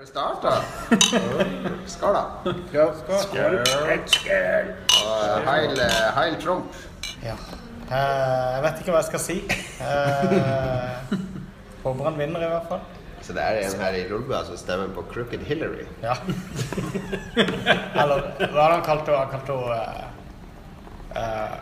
Har du da? Skål, da. Skål. Og heil, heil Trump. Ja. Eh, jeg vet ikke hva jeg skal si. Eh, håper han vinner, i hvert fall. Så det er en her i Lolbua som stemmer på Crooked Hillary. Ja. Eller hva hadde han kalt henne? Han kalte henne eh, eh,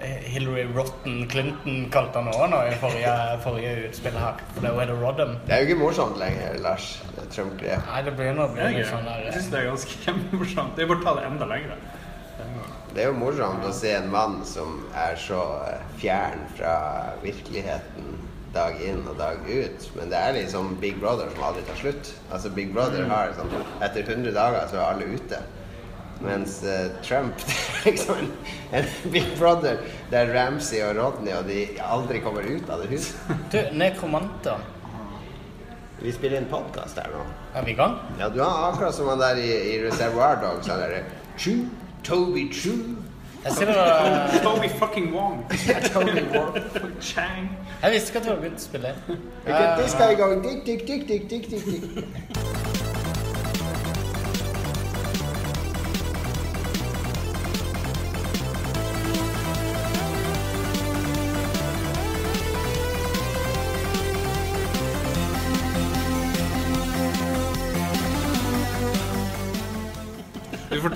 Hillary Rotten Clinton, kalte han òg nå i forrige, forrige utspill her. For det er jo Rodham. Det er jo ikke morsomt lenger, Lars. det Trump-grep. Nei, det blir noe, blir noe sånn der jeg syns det er ganske kjempemorsomt. Det er bare å ta det enda lenger. Det er jo morsomt å se en mann som er så eh, fjern fra virkeligheten dag inn og dag ut. Men det er liksom Big Brother som aldri tar slutt. Altså Big Brother har sånn Etter 100 dager så er alle ute. Mens uh, Trump det er liksom en, en Big Brother der Ramsay og Rodney og de aldri kommer ut av det huset. Du, nekromanter. Vi spiller inn podkast her nå. Er vi i gang? Ja, du har akkurat som han der i, i Reservoir Dogs. Han derre True, Toby True. Jeg sitter og Toby fucking Wong. Toby Wong. Chang. Jeg visste ikke at du hadde begynt å spille. Uh, this guy going dick, dick, dick, dick, dick, dick,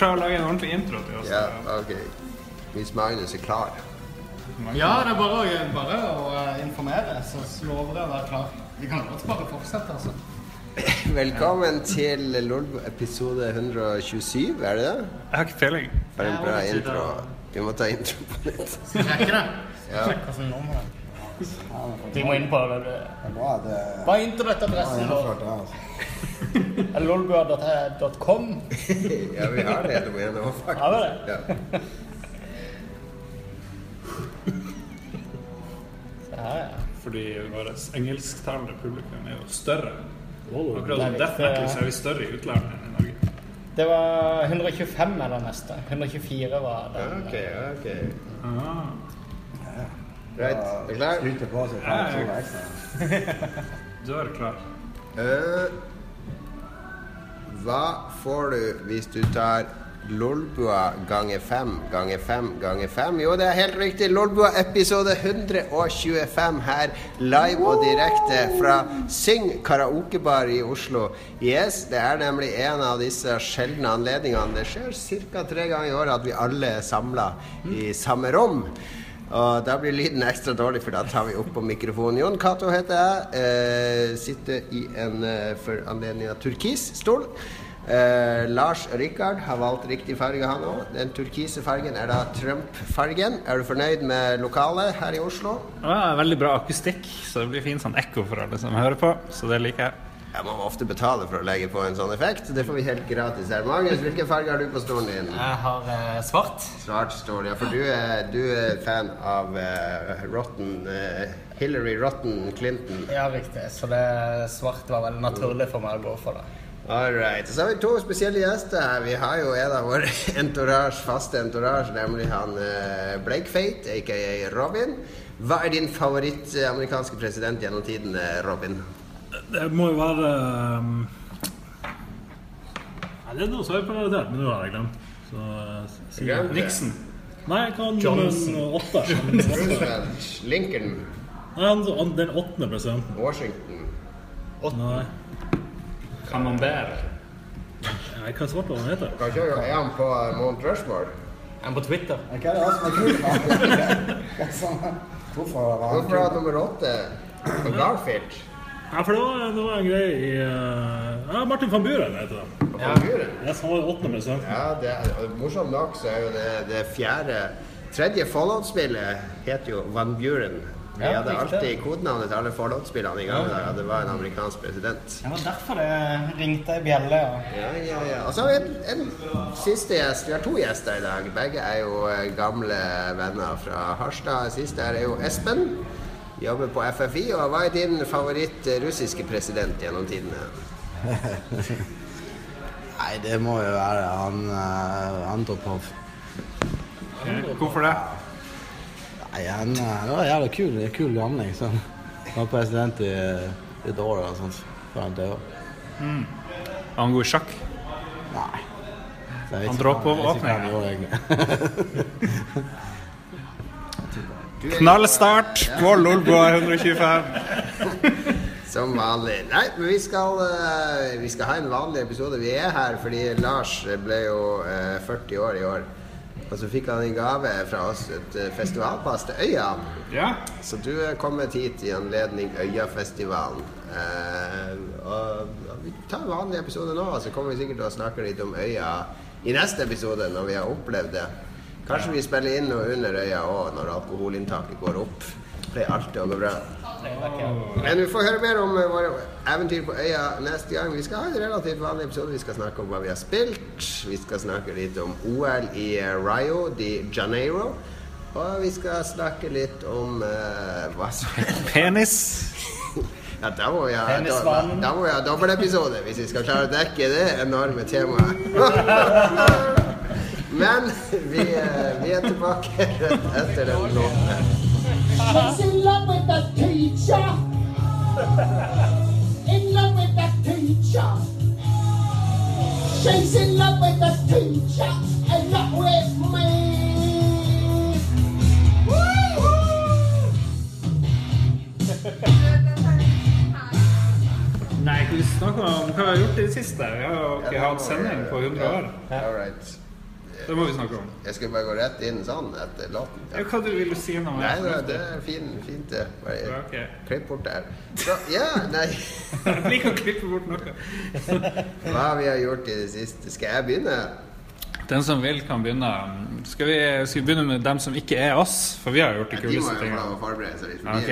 ta og lage en ordentlig intro til oss. Ja, ok. Hvis Magnus er klar. Ja, det er bare, å- bare å eh, informere, så lover jeg å være klar. Vi kan godt bare fortsette, altså. Velkommen til Lolbo episode 127, er det det? Jeg har ikke peiling. For en bra intro. Vi må ta intro på nytt. Trekke det? Ja. Vi må inn på det. Det er bra. Det er internettadressen vår? Altså. Lolbua.com. ja, vi har det domenet òg, faktisk. Har vi det? Ja. Her, ja. Fordi vårt engelsktalende publikum er jo større. Akkurat er som Death Metal så er vi større i utlandet enn i Norge. Det var 125 eller neste. 124 var det. den. Ok, ok. Ah. Right, er du klar? Skryter på seg Ja, fem ekstra. Du er klar. Eh, hva får du hvis du tar Lolbua ganger fem ganger fem ganger fem? Jo, det er helt riktig. Lolbua episode 125 her, live og direkte fra Syng karaokebar i Oslo. Yes, det er nemlig en av disse sjeldne anledningene. Det skjer ca. tre ganger i året at vi alle er samla i samme rom. Og da blir lyden ekstra dårlig, for da tar vi opp på mikrofonen. Jon Cato heter jeg. Eh, sitter i en eh, for anledninga turkis stol. Eh, Lars Rikard har valgt riktig farge, han òg. Den turkise fargen er da Trump-fargen. Er du fornøyd med lokalet her i Oslo? Ja, veldig bra akustikk, så det blir fin sånn ekko for alle som hører på. Så det liker jeg. Jeg må ofte betale for å legge på en sånn effekt. Det får vi helt gratis her. Magnus, hvilken farge har du på stolen din? Jeg har eh, svart. Svart stol, ja. For du er, du er fan av eh, Rotten eh, Hillary Rotten Clinton. Ja, riktig. Så det svart var veldig naturlig for meg å gå for det. All right. Så har vi to spesielle gjester her. Vi har jo en av våre entourage, faste entourage, nemlig han eh, Blakefate, aka Robin. Hva er din favoritt-amerikanske president gjennom tiden, eh, Robin? Det må jo være um... Nei, Det er noe som er parallelt, men nå har jeg glemt. Så uh, si Glemt? Nixon. Nei, jeg kan Johnson. åtte. Roosevelt, Lincoln, Nei, han, han, den åttende presidenten. Washington. Nei, Camembert. jeg kan svarte hva han heter. Kanskje er han på eh, Mount Rushmore? Jeg er på Twitter. Hva er det som er kult? Hva Hvorfor var han Hvorfor er nummer åtte på Garfield? Ja, for det var, det var en greie i uh, Ja, Martin van Buren heter det. Ja. Van Yes, han var åttende presidenten. Ja, det er, morsomt nok så er jo det, det fjerde Tredje Fallout-spillet het jo Van Buren. Vi Ja, hadde alltid kodenavnet til alle Fallout-spillene i gamle dager. Det var en amerikansk president. Det var derfor det ringte ei bjelle. Ja. Ja, ja, ja. Og så har vi en, en siste gjest. Vi har to gjester i dag. Begge er jo eh, gamle venner fra Harstad. Siste her er jo Espen. Jobber på FFI. Og hva er din favoritt eh, russiske president gjennom tidene? Nei, det må jo være han uh, Andropov. Ok, Hvorfor det? Nei, han han var jævla kul, kul gamling. Sånn. Han var president i et år eller sånt før han døde. Er han god i sjakk? Nei. Han dropper hva- Knallstart på Lolboa 125. Som vanlig. Nei, men vi skal, eh, vi skal ha en vanlig episode. Vi er her fordi Lars ble jo eh, 40 år i år. Og så fikk han en gave fra oss, et eh, festivalpass til Øya. Ja. Så du er kommet hit i anledning Øyafestivalen. Eh, og og vi tar en vanlig episode nå, så kommer vi sikkert til å snakke litt om Øya i neste episode når vi har opplevd det. Kanskje vi spiller inn noe under Øya òg, når alkoholinntaket går opp. Det pleier alltid å gå bra. Men vi får høre mer om eh, våre eventyr på øya neste gang. Vi skal ha en relativt vanlig episode. Vi skal snakke om hva vi har spilt. Vi skal snakke litt om OL i eh, Rio de Janeiro. Og vi skal snakke litt om uh, hva som Penis. Ja, da må vi ha, da, da må vi ha dobbeltepisode hvis vi skal klare å dekke det enorme temaet. Men vi, eh, vi er tilbake rett etter den låten. She's in love with the teacher. In love with the teacher. She's in love with the teacher and not with me. Woo-hoo! Nei, kan vi snakke om hva vi gjort i det siste? Vi har jo ikke hatt sending på 100 år. All right. Det må vi snakke om. Jeg skal bare gå rett inn sånn etter låten. Ja, Hva du vil du si nå? Nei, det, det er fin, fint, det. Bare okay. klipp bort der. Så, ja, nei Jeg liker å klippe bort noe. Hva vi har gjort i det siste. Skal jeg begynne? Den som vil, kan begynne. Skal vi, skal vi begynne med dem som ikke er oss? For vi har gjort de Ja, de må jo tingene. forberede seg litt. For Ok,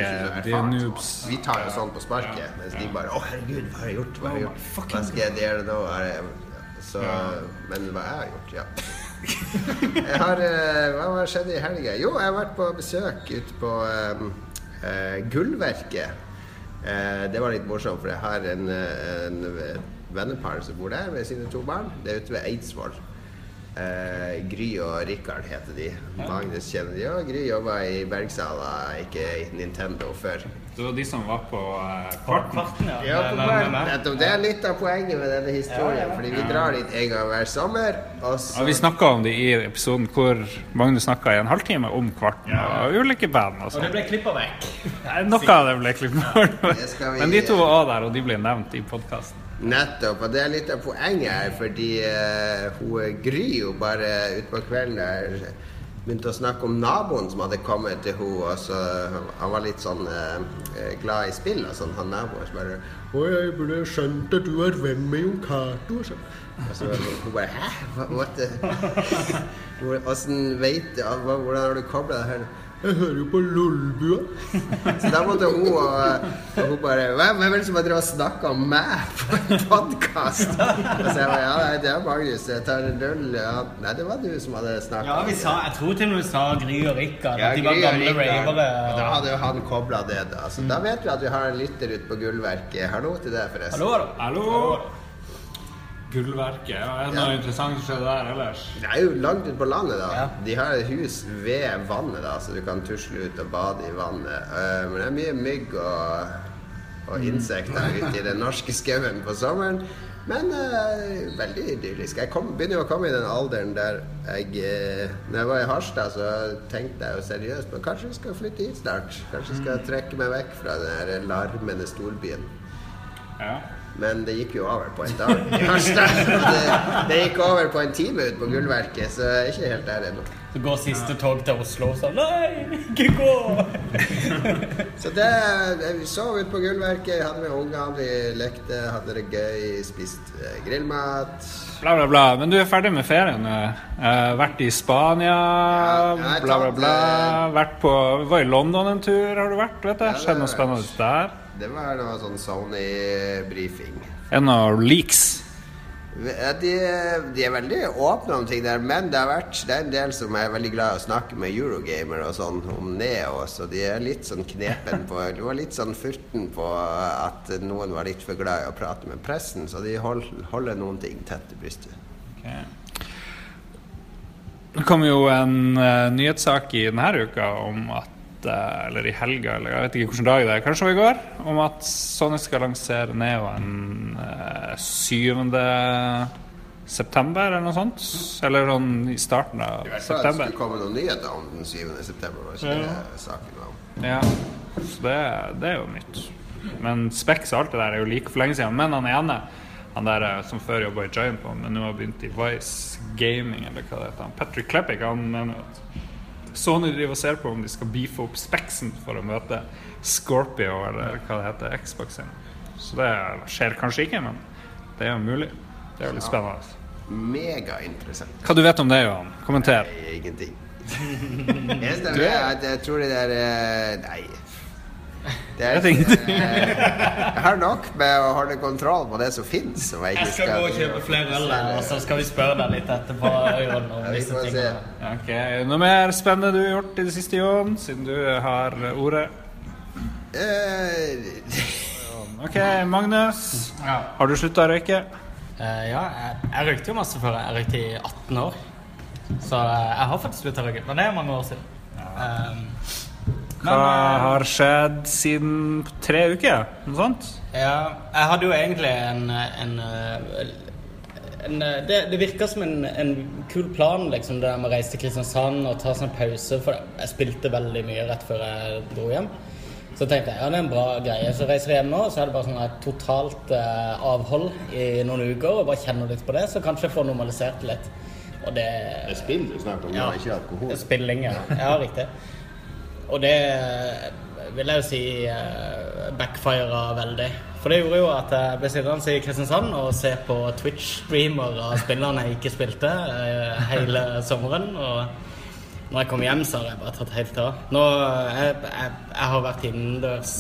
de er er noobs. Vi tar jo sånn på sparket, mens de bare Å, herregud, hva har jeg gjort? Hva har jeg gjort? Hva skal jeg dele nå? Så, men hva jeg har gjort, ja. Jeg har eh, Hva har skjedd i helga? Jo, jeg har vært på besøk ute på eh, uh, Gullverket. Uh, det var litt morsomt, for jeg har en, en vennepar som bor der med sine to barn. Det er ute ved Eidsvoll. Eh, Gry og Rikard heter de. Magnus kjenner de. Og Gry jobba i Bergsala, ikke i Nintendo før. Det var de som var på eh, Kvarten, kvarten. ja. Ja, på meg. nettopp. Det er litt av poenget med denne historien, fordi vi drar dit en gang hver sommer. Og så Ja, vi snakka om det i episoden hvor Magnus snakka i en halvtime om kvarten og ulike band og Og det ble klippa vekk. Noe av det ble klippet bort. Vi- Men de to var der, og de ble nevnt i podkasten. Nettopp, og det er litt av poenget her, fordi uh, hun Gry jo bare utpå kvelden der begynte å snakke om naboen som hadde kommet til henne, og så Han var litt sånn eh, glad i spill og sånn, han naboen. Så bare Å, jeg burde skjønt at du er venn med Jon Cato, sånn. Og så hun bare Hæ? Hva- What Åssen veit du Hvordan har du kobla det her? Jeg hører jo på Lolbua. Så da måtte hun og, og hun bare hvem er det som har drevet og snakka om meg på en podkast? Og så jeg bare Ja, nei, det er Magnus. Jeg tar en øl. Ja. Nei, det var du som hadde snakka. Ja, vi sa, jeg tror til og med vi sa Gry og Rikard. Ja, de var gamle ravere. Og Da hadde jo han kobla det, da. Så da vet vi at vi har en lytter ute på Gullverket. Hallo til deg, forresten. Hallo, hallo. Hallo! Gullverket. Ja, er det noe Ja. interessant som skjer der ellers? Det er jo langt ute på landet, da. Ja. De har et hus ved vannet, da, så du kan tusle ut og bade i vannet. Eh, men det er mye mygg og, og insekter ute i den norske skauen på sommeren. Men uh, veldig idyllisk. Jeg kom, begynner jo å komme i den alderen der jeg uh, Når jeg var i Harstad, så tenkte jeg jo seriøst på kanskje vi skal flytte hit snart? Kanskje vi skal trekke meg vekk fra den larmende storbyen. Ja. Men det gikk jo over på en dag Det, det gikk over på en time ut på Gullverket, så jeg er ikke helt der ennå. Så går siste tog til Oslo og sier, Nei, ikke gå! Så det, vi sov ute på Gullverket, hadde med ungene, vi lekte, hadde det gøy, spiste eh, grillmat. Bla, bla, bla. Men du er ferdig med ferien nå. Eh, vært i Spania, ja, bla, bla, bla. Vært på Var i London en tur, har du vært? vet Ja, jeg? Skjedd noe spennende der? Det var noe sånn Sony-briefing. Er det noe leaks? De, de er veldig åpne om ting der, men det, har vært, det er en del som er veldig glad i å snakke med Eurogamer og sånn om Neo, så de er litt sånn knepen på De var litt sånn furten på at noen var litt for glad i å prate med pressen, så de hold, holder noen ting tett til brystet. Det kom jo en uh, nyhetssak i denne uka om at eller i helga, eller jeg vet ikke hvilken dag det er, kanskje i går, om at Sony skal lansere Neoen eh, 7. september, eller noe sånt. Eller sånn i starten av I hvert det skulle komme noen nyheter om den 7. september. Var ikke det saken om? Ja, så det, det er jo nytt. Men Specs og alt det der er jo like for lenge siden. Men han ene, han der eh, som før jobba i Giant på, men nå har begynt i Vice Gaming, eller hva det heter, Patrick Kleppick, han mener at Sony driver og ser på om de skal beefe opp Spexen for å møte Scorpio, eller hva det heter, Xbox sin. Så det skjer kanskje ikke, men det er jo mulig. Det er jo litt spennende. Megainteressant. Hva du vet om det, Johan? Kommenter. Nei, Ingenting. At jeg tror det der eh, Nei. Det er, Jeg har nok med å holde kontroll på det som fins. Jeg Jeg skal gå og kjøpe flere øl, og så skal vi spørre deg litt etterpå Jon, om disse tingene. Ja, Ok, Noe mer spennende du har gjort i det siste, Jon, siden du har ordet? Eh, Ok, Magnus. Ja. Har du slutta å røyke? Uh, ja, jeg, jeg røykte jo masse før. Jeg røykte i 18 år. Så eh, jeg har faktisk slutta å røyke. Men det er mange år siden. Um, Hva har skjedd siden tre uker? Noe sånt? Ja, jeg hadde jo egentlig en, en, eh, en eh, Det, det virka som en, en kul plan, liksom, det med å reise til Kristiansand og ta sånn pause. For jeg spilte veldig mye rett før jeg dro hjem. Så tenkte jeg ja, det er en bra greie. Så reiser jeg hjem nå, så er det bare sånn et totalt eh, avhold i noen uker. Og bare kjenner litt på det, så kanskje jeg får normalisert litt. Og det det er spill du snakker om, Ja. ikke alkohol. Spilling, ja. ja. Riktig. Og det vil jeg jo si uh, backfira veldig. For det gjorde jo at jeg ble sittende i Kristiansand og se på Twitch-streamer av spillerne jeg ikke spilte eh, hele sommeren. Og når jeg kom hjem, så har jeg bare tatt helt av. Nå, jeg, jeg, jeg har vært innendørs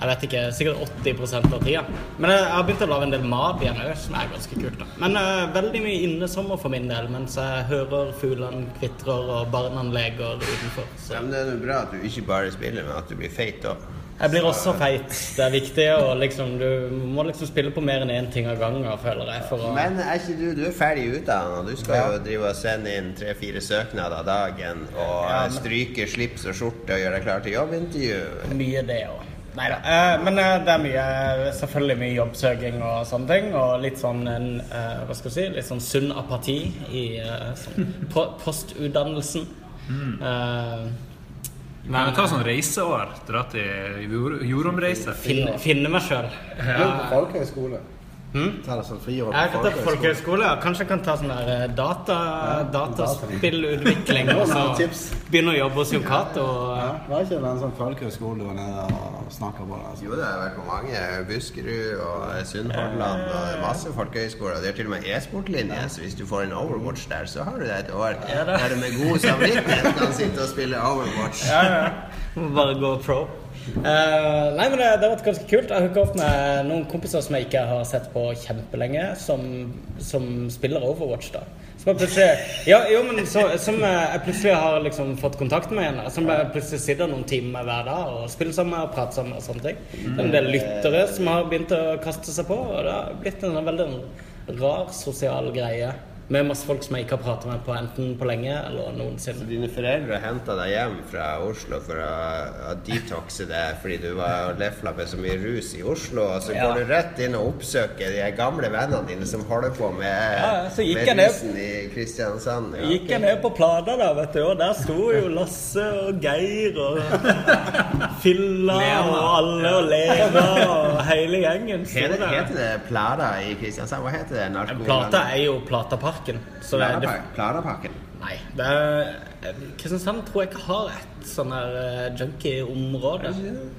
jeg vet ikke, sikkert 80 av tida. Men jeg har begynt å lage en del mat igjen òg, som er ganske kult. da. Men uh, veldig mye innesommer for min del, mens jeg hører fuglene kvitrer og barna leker utenfor. Så Ja, men det er jo bra at du ikke bare spiller, men at du blir feit òg. jeg blir også feit. Det er viktig og liksom Du må liksom spille på mer enn én ting av gangen, føler jeg. Å Men er ikke du Du er ferdig utdanna, du skal jo drive og sende inn tre-fire søknader dagen og Ja, men- stryke slips og skjorte og gjøre deg klar til jobbintervju. Mye det òg. Nei da. Eh, men eh, det er mye, selvfølgelig mye jobbsøking og sånne ting. Og litt sånn en, eh, hva skal jeg si, litt sånn sunn apati i eh, sånn, po postutdannelsen. Eh, Nei, men Ta sånn reiseår. Dra til jord, jordomreise. finne, finne meg sjøl. Ja. på folkehøyskole. Hm? Ta det friår Jeg kan ta på folkehøyskole. ja. Kanskje jeg kan ta sånn der data, ja, dataspillutvikling. Og så begynne å jobbe hos Jokato. Cato. Ja, var ikke det en sånn folkehøyskole du var nede og snakka på? det, Altså. Jo, det har vært på mange. Buskerud og Sunnhordland og er masse folkehøyskoler. Det er til og med e-sportlinje, så hvis du får en Overwatch der, så har du det et år Ja, da. der du med god samvittighet kan sitte og spille Overwatch. Ja, ja. Bare gå pro. Eh, nei, men det, det har vært ganske kult. Jeg har hooka opp med noen kompiser som jeg ikke har sett på kjempelenge, som, som spiller Overwatch, da. Som jeg plutselig Ja, jo, men så, som eh, jeg plutselig har liksom fått kontakt med igjen. Som jeg plutselig sitter noen timer hver dag og spiller sammen og prater sammen og sånne ting. Det er en del lyttere som har begynt å kaste seg på, og det har blitt en veldig rar sosial greie. Med masse folk som jeg ikke har pratet med på enten på lenge eller noensinne. Dine foreldre henta deg hjem fra Oslo for å, å detoxe deg fordi du var lefla med så mye rus i Oslo, og så Ja. går du rett inn og oppsøker de gamle vennene dine som holder på med, Ja, med ned- rusen i Kristiansand. Ja. Gikk jeg ned på Plata da, vet du, og der sto jo Lasse og Geir og Filla og alle og Lena og hele gjengen. Heter, heter det Plada i Kristiansand? Hva heter det? narkoland? Plata er jo Plataparken. Det, det, nei, det er Kristiansand tror jeg ikke har et sånn her uh, junkie-område.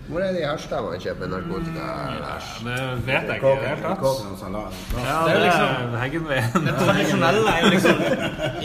Hvor er det i Harstad man kjøper narkotika? Lars? Det vet jeg ikke i det hele tatt. Ja, Det er liksom- Heggenveien. Det tradisjonelle er jo liksom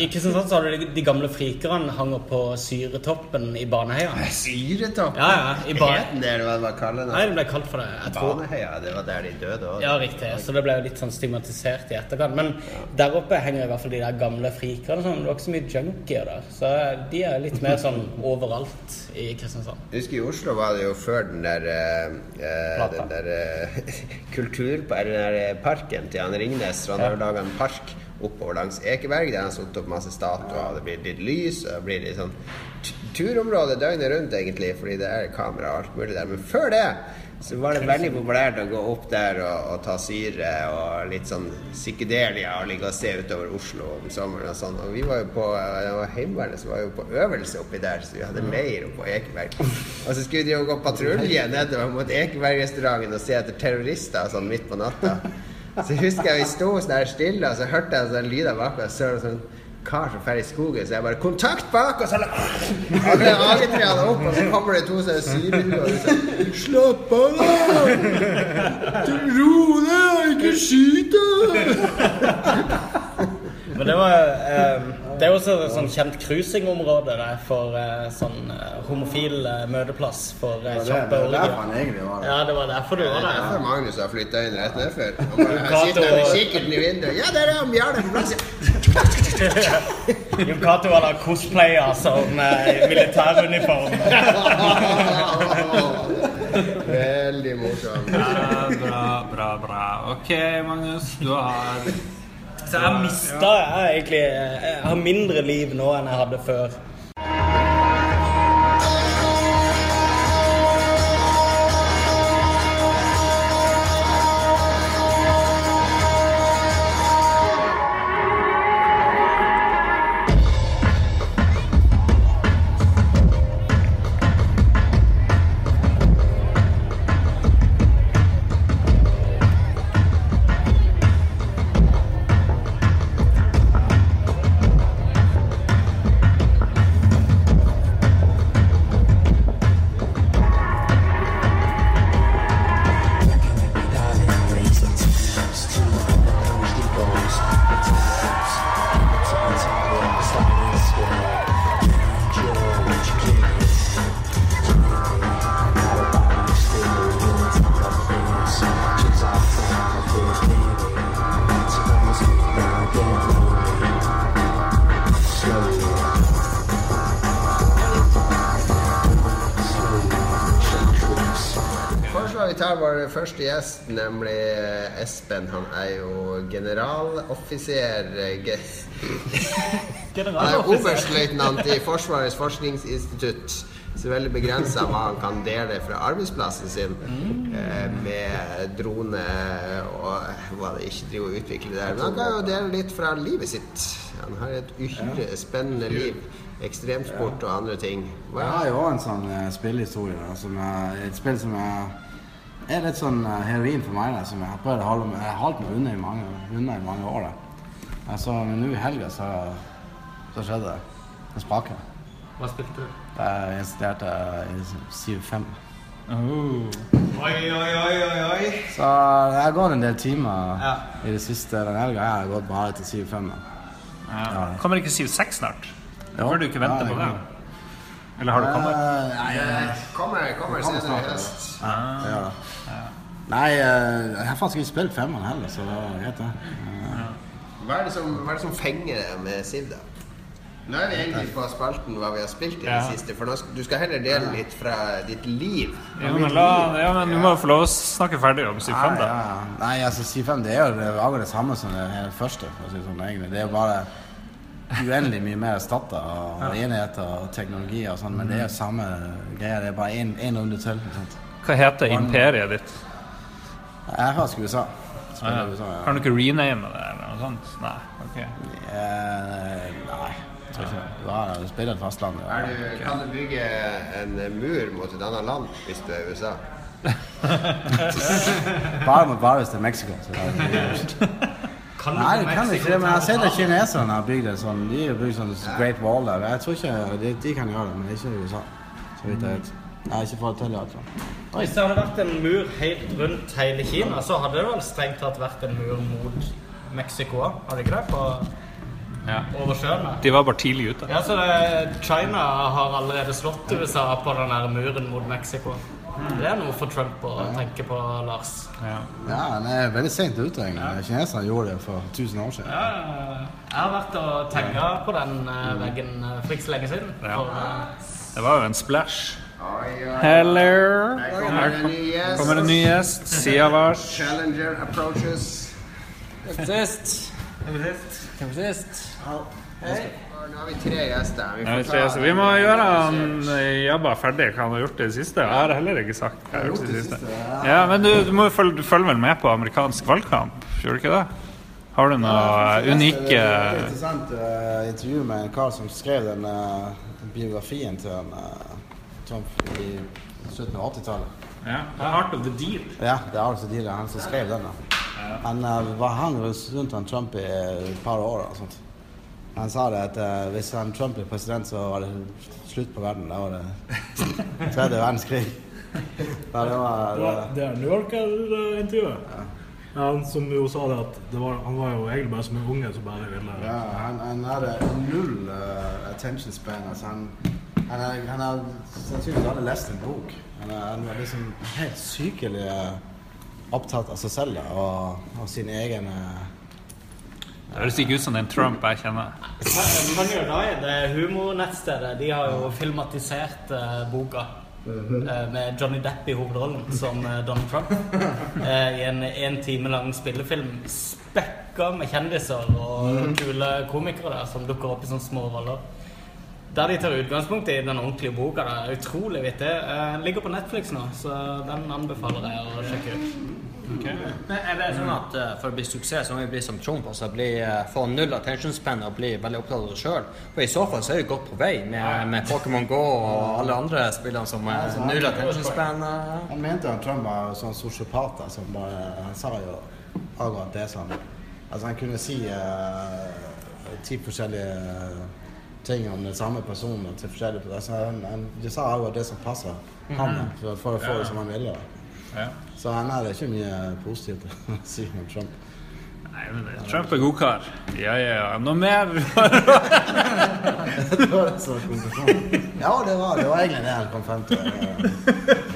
I Kristiansand så har du de, de gamle frikerne hanger på Syretoppen i Baneheia. Syretoppen? Ja, ja, i ba- Het det, eller hva det var kallet? Nei, det ble kalt for det. Jeg tror Baneheia, det var der de døde òg. Ja, riktig. Så det ble jo litt sånn stigmatisert i etterkant. Men der oppe henger i hvert fall de der gamle frikerne. Sånn. Det var ikke så mye junkier der. Så de er litt mer sånn overalt i Kristiansand. Jeg husker I Oslo var det jo før den der, eh, eh, den der eh, kultur... Eller den der eh, parken til han Ringnes. Så han har laga en park oppover langs Ekeberg der han har satt opp masse statuer. Det blir litt lys, og det blir litt sånn turområde døgnet rundt, egentlig, fordi det er kamera og alt mulig der. Men før det så var det veldig populært å gå opp der og, og ta syre og litt sånn psykedelia og ligge og se utover Oslo om sommeren og sånn. Og vi var jo på Heimevernet som var jo på øvelse oppi der, så vi hadde leir oppe på Ekeberg. Og så skulle vi jo gå patrulje nedover mot Ekebergrestauranten og se etter terrorister sånn midt på natta. Så husker jeg vi sto sånn stille, og så hørte jeg sånn lyder bak meg. Så sånn kar som drar i skogen, så jeg bare 'Kontakt bak!' Og så alle hagetrærne opp, og så kommer det to sånne syrehuer og sånn 'Slapp av, da! Ro deg, ikke skyt! Men det var eh, Det er også et sånn kjent cruisingområde for eh, sånn eh, homofil eh, møteplass for eh, Det er kjappe derfor orgier. han egentlig var der. Ja, det var derfor du Det var er der. derfor Magnus har flytta inn rett nedfor. Han sitter med kikkerten i vinduet. 'Ja, der er han Bjarne på plass!' Jon Cato var da cosplayer som eh, militæruniform. Veldig morsomt. Bra, bra, bra, bra. Ok, Magnus, du har Så jeg mista jeg egentlig Jeg har mindre liv nå enn jeg hadde før. Vår første gjest, nemlig eh, Espen. Han er jo generaloffiser eh, ge Han er oberstløytnant i Forsvarets forskningsinstitutt. Så veldig begrensa hva han kan dele fra arbeidsplassen sin eh, med drone og hva det ikke driver og utvikler der. Men han kan jo dele litt fra livet sitt. Han har et uhyre spennende liv. Ekstremsport og andre ting. Jeg har jo en sånn spillehistorie. et spill som er, er litt sånn eh, heroin for meg. Da, som jeg har prøvd å holde meg, holdt meg unna i mange, unna i mange år. Da. Altså, men nå i helga så, så skjedde det. Det sprak jeg. Hva spilte du? Jeg installerte i 7.5. Oi, oi, oi, oi, oi. Så jeg har gått en del timer Ja. i det siste. Den helga jeg har gått bare til 7.5. da. ja. Kommer ikke 7-6 snart? Ja. Bør du ikke vente Ja, på det? Eller har du kommet? Eh, Nei, jeg- Kommer, kommer Kommer senere i Ja. høst. Ja. Nei, eh, jeg har faktisk ikke spilt femmeren heller, så det var greit, det. Hva er, det som, hva er det som fenger deg med Siv, da? Nå er vi egentlig på spalten hva vi har spilt i Ja. det siste. For nå skal, du skal heller dele litt fra ditt liv. Ja, men, la, ja, men du må jo få lov å snakke ferdig om Siv 5 da. ja. Nei, altså C5 det er jo det, akkurat det samme som det første. For å si sånn, egentlig. Det er jo bare uendelig mye mer erstatta og enheter og teknologi og sånn, men det er jo samme greia. Det er bare én runde til. Hva heter imperiet ditt? Jeg er faktisk USA. Ah, ja. USA, ja. Kan du ikke rename det eller noe sånt? Nei. ok. Eh, nei, Du spiller et fastland. Ja. Er du, kan du bygge en mur mot et annet land hvis du er i USA? Bare mot bare hvis det er Mexico. Så det er, Kan du Nei, du det kan ikke det. Men jeg har sett at kineserne har bygd en sånn De har bygd sånn Great Wall der. Jeg tror ikke de, de kan gjøre det, men ikke i USA. Så vidt jeg vet. Har ikke det til fall. Hvis det hadde vært en mur helt rundt hele Kina, så hadde det vel strengt tatt vært en mur mot Mexico òg, hadde ikke det? På, Ja. over sjøen der. De var bare tidlig ute. Ja, så det, China har allerede slått USA på den der muren mot Mexico. Det er noe for Trump å tenke på, Lars. Ja. Ja, han er veldig sent ute, egentlig. Kineserne gjorde det for 1000 år siden. Ja, Jeg har vært og tagga på den eh, veggen eh, for ikke så lenge siden. Ja. For, eh, Det var jo en splash. Hello! Her kommer en ny gjest. Vars. Challenger approaches. sist. Hvem sist? Nå har vi tre gjester. Vi, Nei, vi, tre, så vi må gjøre han eh, jobba ferdig hva han har gjort i det siste. Jeg har heller ikke sagt hva jeg har gjort i det siste. Ja, Men du, du må jo følge, du følger vel med på amerikansk valgkamp, gjør du ikke det? Har du noe unike Det er et interessant eh, intervju med en kar som skrev den eh, biografien til en, eh, Trump i slutten av 80-tallet. ja, Heart of the Deal. Ja, det er altså deal, han som skrev den. da. Han uh, var hang rundt han Trump i et par år. Og sånt. Han sa det at uh, hvis han Trump ble president, så var det slutt på verden. Da var det tredje verdenskrig. Ja, det var, Det var- Det er New Yorker-intervjuet. Han som jo sa det at det var, han var jo egentlig bare som en unge som bare ville Ja, han, han hadde null uh, attention span. Altså han, han, har, han har sannsynligvis aldri lest en bok. Han, er, han var liksom helt sykelig eh, opptatt av seg selv og, og sin egen eh, Det høres ikke ut som den Trump jeg kjenner. Funny or er det humornettstedet, de har jo filmatisert uh, boka. uh, med Johnny Depp i hovedrollen som uh, Donald Trump. eh, I en en time lang spillefilm spekka med kjendiser og kule komikere der som dukker opp i sånne små roller. Der de tar utgangspunkt i den ordentlige boka. Det er utrolig vittig. Eh, Den ligger på Netflix nå, så den anbefaler jeg å sjekke ut. Men er det sånn at uh, for å bli suksess så må vi bli som Trump, altså bli, uh, få null attention span og bli veldig opptatt av det sjøl? For i så fall så er vi godt på vei med, med Pokémon Go og alle andre spillene som er null attention span. Uh. Han mente at Trump var sånn sosiopat. som bare, han sa jo akkurat det som Altså, han kunne si eh, ti forskjellige ting om den samme personen til forskjellige altså, han, han, De sa akkurat det som passer han, for, for å få det som han ville. Ja. Så han hadde ikke mye positivt å si om Trump. Nei, men det- Trump er god kar. Ja, ja, ja. Noe mer? Det var det som var konklusjonen. Ja, det var, det var egentlig det han kom frem til.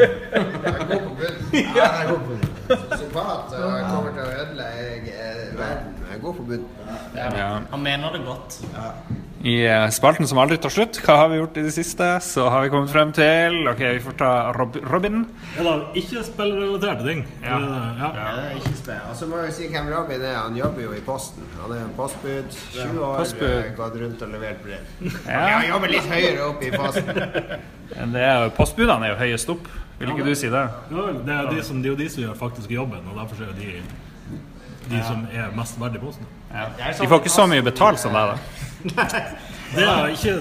Jeg går på bunnen. Ja, jeg går på det. Sosiopat kommer til å ødelegge verden. Jeg går på bunnen. Ja. Han mener det godt. I eh, spalten som aldri tar slutt, hva har vi gjort i det siste? Så har vi kommet frem til Ok, vi får ta Rob Robin. Ja da, ikke spillrelaterte ting? Ja. Det- ja. Ja, det er ikke spill. Og så må vi si hvem Robin er. Han jobber jo i Posten. Han er en postbud. 20 år, postbud. eh, gått rundt og levert brev. Ja. Han jobber litt høyere opp i Posten. Det er jo, postbudene er jo høyest opp. Vil ikke du si det? Ja, det, er de som, det jo de som gjør faktisk jobben, og derfor er de de som er mest verdt i posten. De får ikke så mye betalt som deg, da. Det er ikke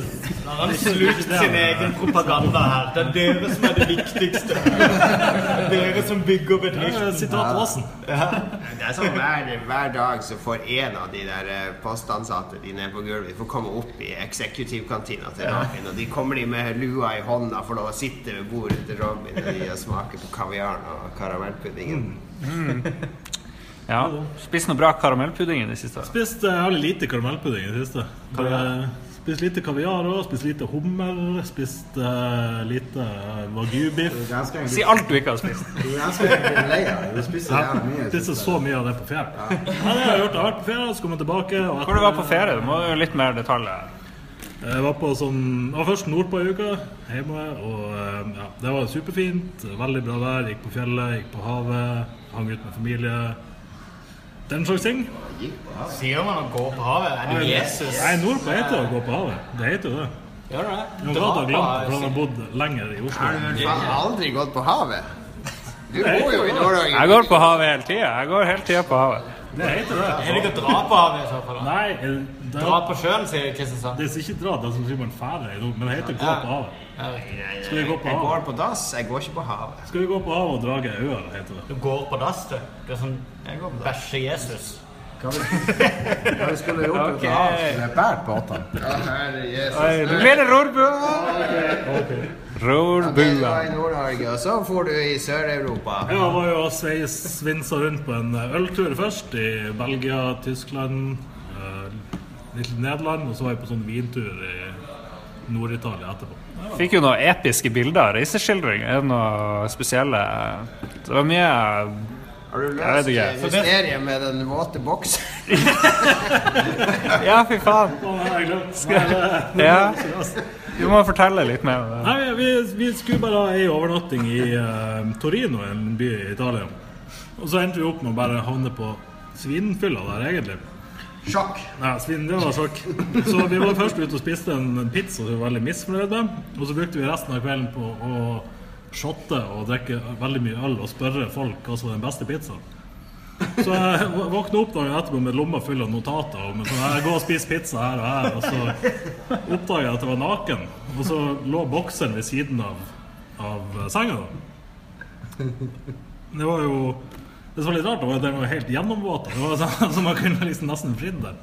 Har han slukt sin egen propaganda her? Det er dere som er det viktigste. Er dere som bygger er bedriften. Sitat Aasen. Det er sånn hver, hver dag så får en av de der eh, postansatte de nede på gulvet de får komme opp i eksekutivkantina til Robin. Og de kommer de med lua i hånda, lov å sitte ved bordet til Robin og de og smake på kaviaren og karamellpuddingen. Ja. Spist noe bra karamellpudding i det siste? Spist uh, veldig lite karamellpudding i det siste. Eh, Spist lite kaviar òg. spist lite hummer. Spist uh, lite uh, wagyu-biff. Si alt du ikke har spist. Du er ganske lei av det. Du spiser Ja, jævlig mye. Spiser så mye av det på ferie. Ja, det har jeg gjort. Jeg har vært på ferie, så kom jeg tilbake. Og Hvor du var på ferie? Du må jo litt mer detaljer. Jeg var, på sånn, jeg var først nordpå ei uke, hjemme, og eh, ja, det var superfint. Veldig bra vær. Gikk på fjellet, gikk på havet, hang ut med familie. Den slags ting. Sier man å gå på havet? Er det Jesus? Nei, nordpå heter det å gå på havet. Det heter jo det. Gjør det? Dra hadde på glemt det, for han har bodd lenger i Oslo. Har du vel faen aldri gått på havet? Du bor jo i Nord-Norge. Jeg går på havet hele tida. Jeg går hele tida på havet. Det heter det. Er det ikke å dra på havet i så fall? Nei, eh, det, Dra på sjøen, sier Kristiansand. det er ikke dra, det er som sier man fære i nord, men det heter gå på havet. Skal vi gå på Jeg havet? går på dass, jeg går ikke på havet. Skal vi gå på havet og drage øya, heter det. Du går på dass, du. Du er sånn Jeg går på dass. bæsje-Jesus. Hva vi- hva vi skulle gjort uten hav? Skulle jeg båret båtene? Ja, herre Jesus. Du mener rorbua! Det Rorbua. var i Nord-Norge, og så for du i Sør-Europa. Ja, jeg var jo og sveis, svinsa rundt på en øltur først, i Belgia, Tyskland, eh, litt Nederland, og så var jeg på sånn vintur i Nord-Italia etterpå. Fikk jo noen episke bilder. Reiseskildring. Er det noe spesielle Det var mye Har du løst eh, mysteriet med den våte boksen? Ja, fy faen. Å, nei, jeg det- Ja. Du må fortelle litt mer om det. Nei, vi, vi skulle bare ha ei overnatting i uh, Torino, en by i Italia. Og så endte vi opp med å bare havne på svinfylla der, egentlig. Sjokk. Nei, svin, det var sjokk. Så vi var først ute og spiste en pizza som vi var veldig misfornøyd med. Og så brukte vi resten av kvelden på å shotte og drikke veldig mye øl og spørre folk hva som var den beste pizzaen. Så jeg våkna opp dagen etterpå med lomma full av notater. Og sånn, jeg går og spiser pizza her og her. Og så oppdaga jeg at jeg var naken. Og så lå bokseren ved siden av, av senga. Det var jo Det som var litt rart, var at den var helt gjennomvåt. Det var sånn som man kunne liksom nesten fridd der.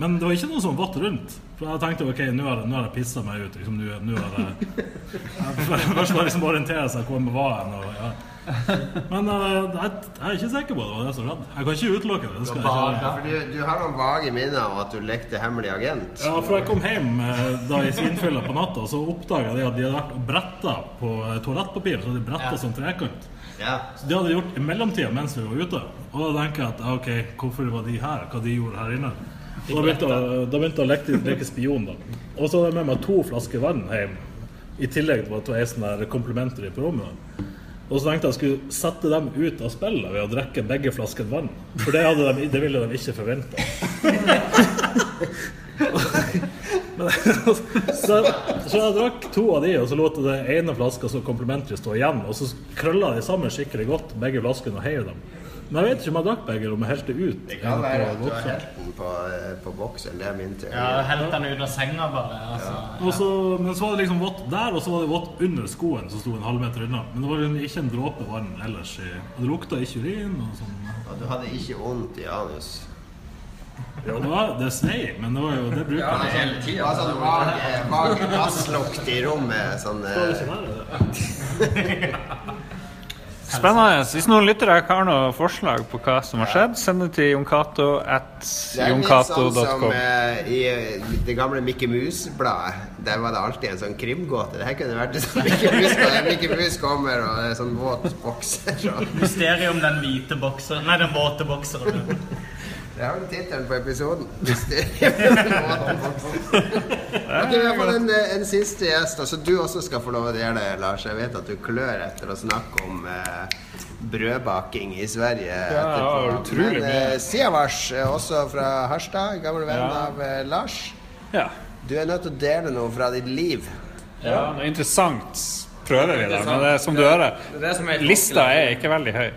Men det var ikke noe som var vått rundt. For jeg tenkte ok, nå har, nå jeg pissa meg ut. Liksom, nå, nå har jeg, jeg Først var liksom orientere seg hvor jeg var hen. og, Ja. Men eh, jeg, jeg er ikke sikker på det var det som skjedde. Jeg kan ikke utelukke det. det skal jeg ikke gjøre. For du, du har noen vage minner om at du lekte hemmelig agent. Ja, for jeg kom hjem eh, da i svinfylla på natta, så oppdaga jeg at de hadde vært og bretta på eh, toalettpapir. Så de bretta som trekant. Ja. Så det hadde de gjort i mellomtida mens vi var ute. Og da tenker jeg at ok, hvorfor var de her? Hva de gjorde her inne? Og da begynte jeg, da begynte jeg å leke, leke spion, da. Og så hadde jeg med meg to flasker vann hjem. I tillegg til at det var sånn der complimentary på rommet. Og så tenkte jeg at jeg skulle sette dem ut av spillet ved å drikke begge flaskene vann. For det, de, det ville de ikke forvente. Så, så jeg drakk to av de, og så lot jeg det ene flaska som complimentary stå igjen. Og så krølla de sammen skikkelig godt, begge flaskene, og heiv dem. Men jeg vet ikke om jeg drakk begge, eller om jeg helte ut. Det kan være at du har helt den på, eh, på boksen. Det er min teori. Ja, Helt den ut av senga, bare. Altså. Ja. så, men så var det liksom vått der, og så var det vått under skoen, som sto en halvmeter unna. Men det var liksom ikke en dråpe vann ellers. Og det lukta ikke urin. og sånn. Og du hadde ikke vondt i anus. Det, var, det snei, men det var jo det bruker jeg. hele Det tida. var sånn vag, gasslukt i rommet. Sånn, Det eh, det. Spennende. Hvis noen lyttere har noen forslag på hva som har skjedd, send det til jonkato at det er litt sånn som eh, i eh, det gamle Mickey Mouse-bladet. Der var det alltid en sånn krimgåte. Det her kunne vært en sånn Mickey Mouse, Mickey Mouse kommer og er sånn våt bokser. Mysteriet om den hvite bokseren Nei, den våte bokseren. Det har jo tittelen på episoden. Ok, vi har fått en, eh, en siste gjest, Altså, du også skal få lov å dele det, Lars. Jeg vet at du klør etter å snakke om eh, brødbaking i Sverige etterpå. utrolig mye. eh, Siavash, eh, også fra Harstad, gammel venn Ja. av eh, Lars. Ja. Du er nødt til å dele noe fra ditt liv. ja, noe interessant prøver vi, da. Men det, er som du hører, Det er det som er lista er ikke veldig høy.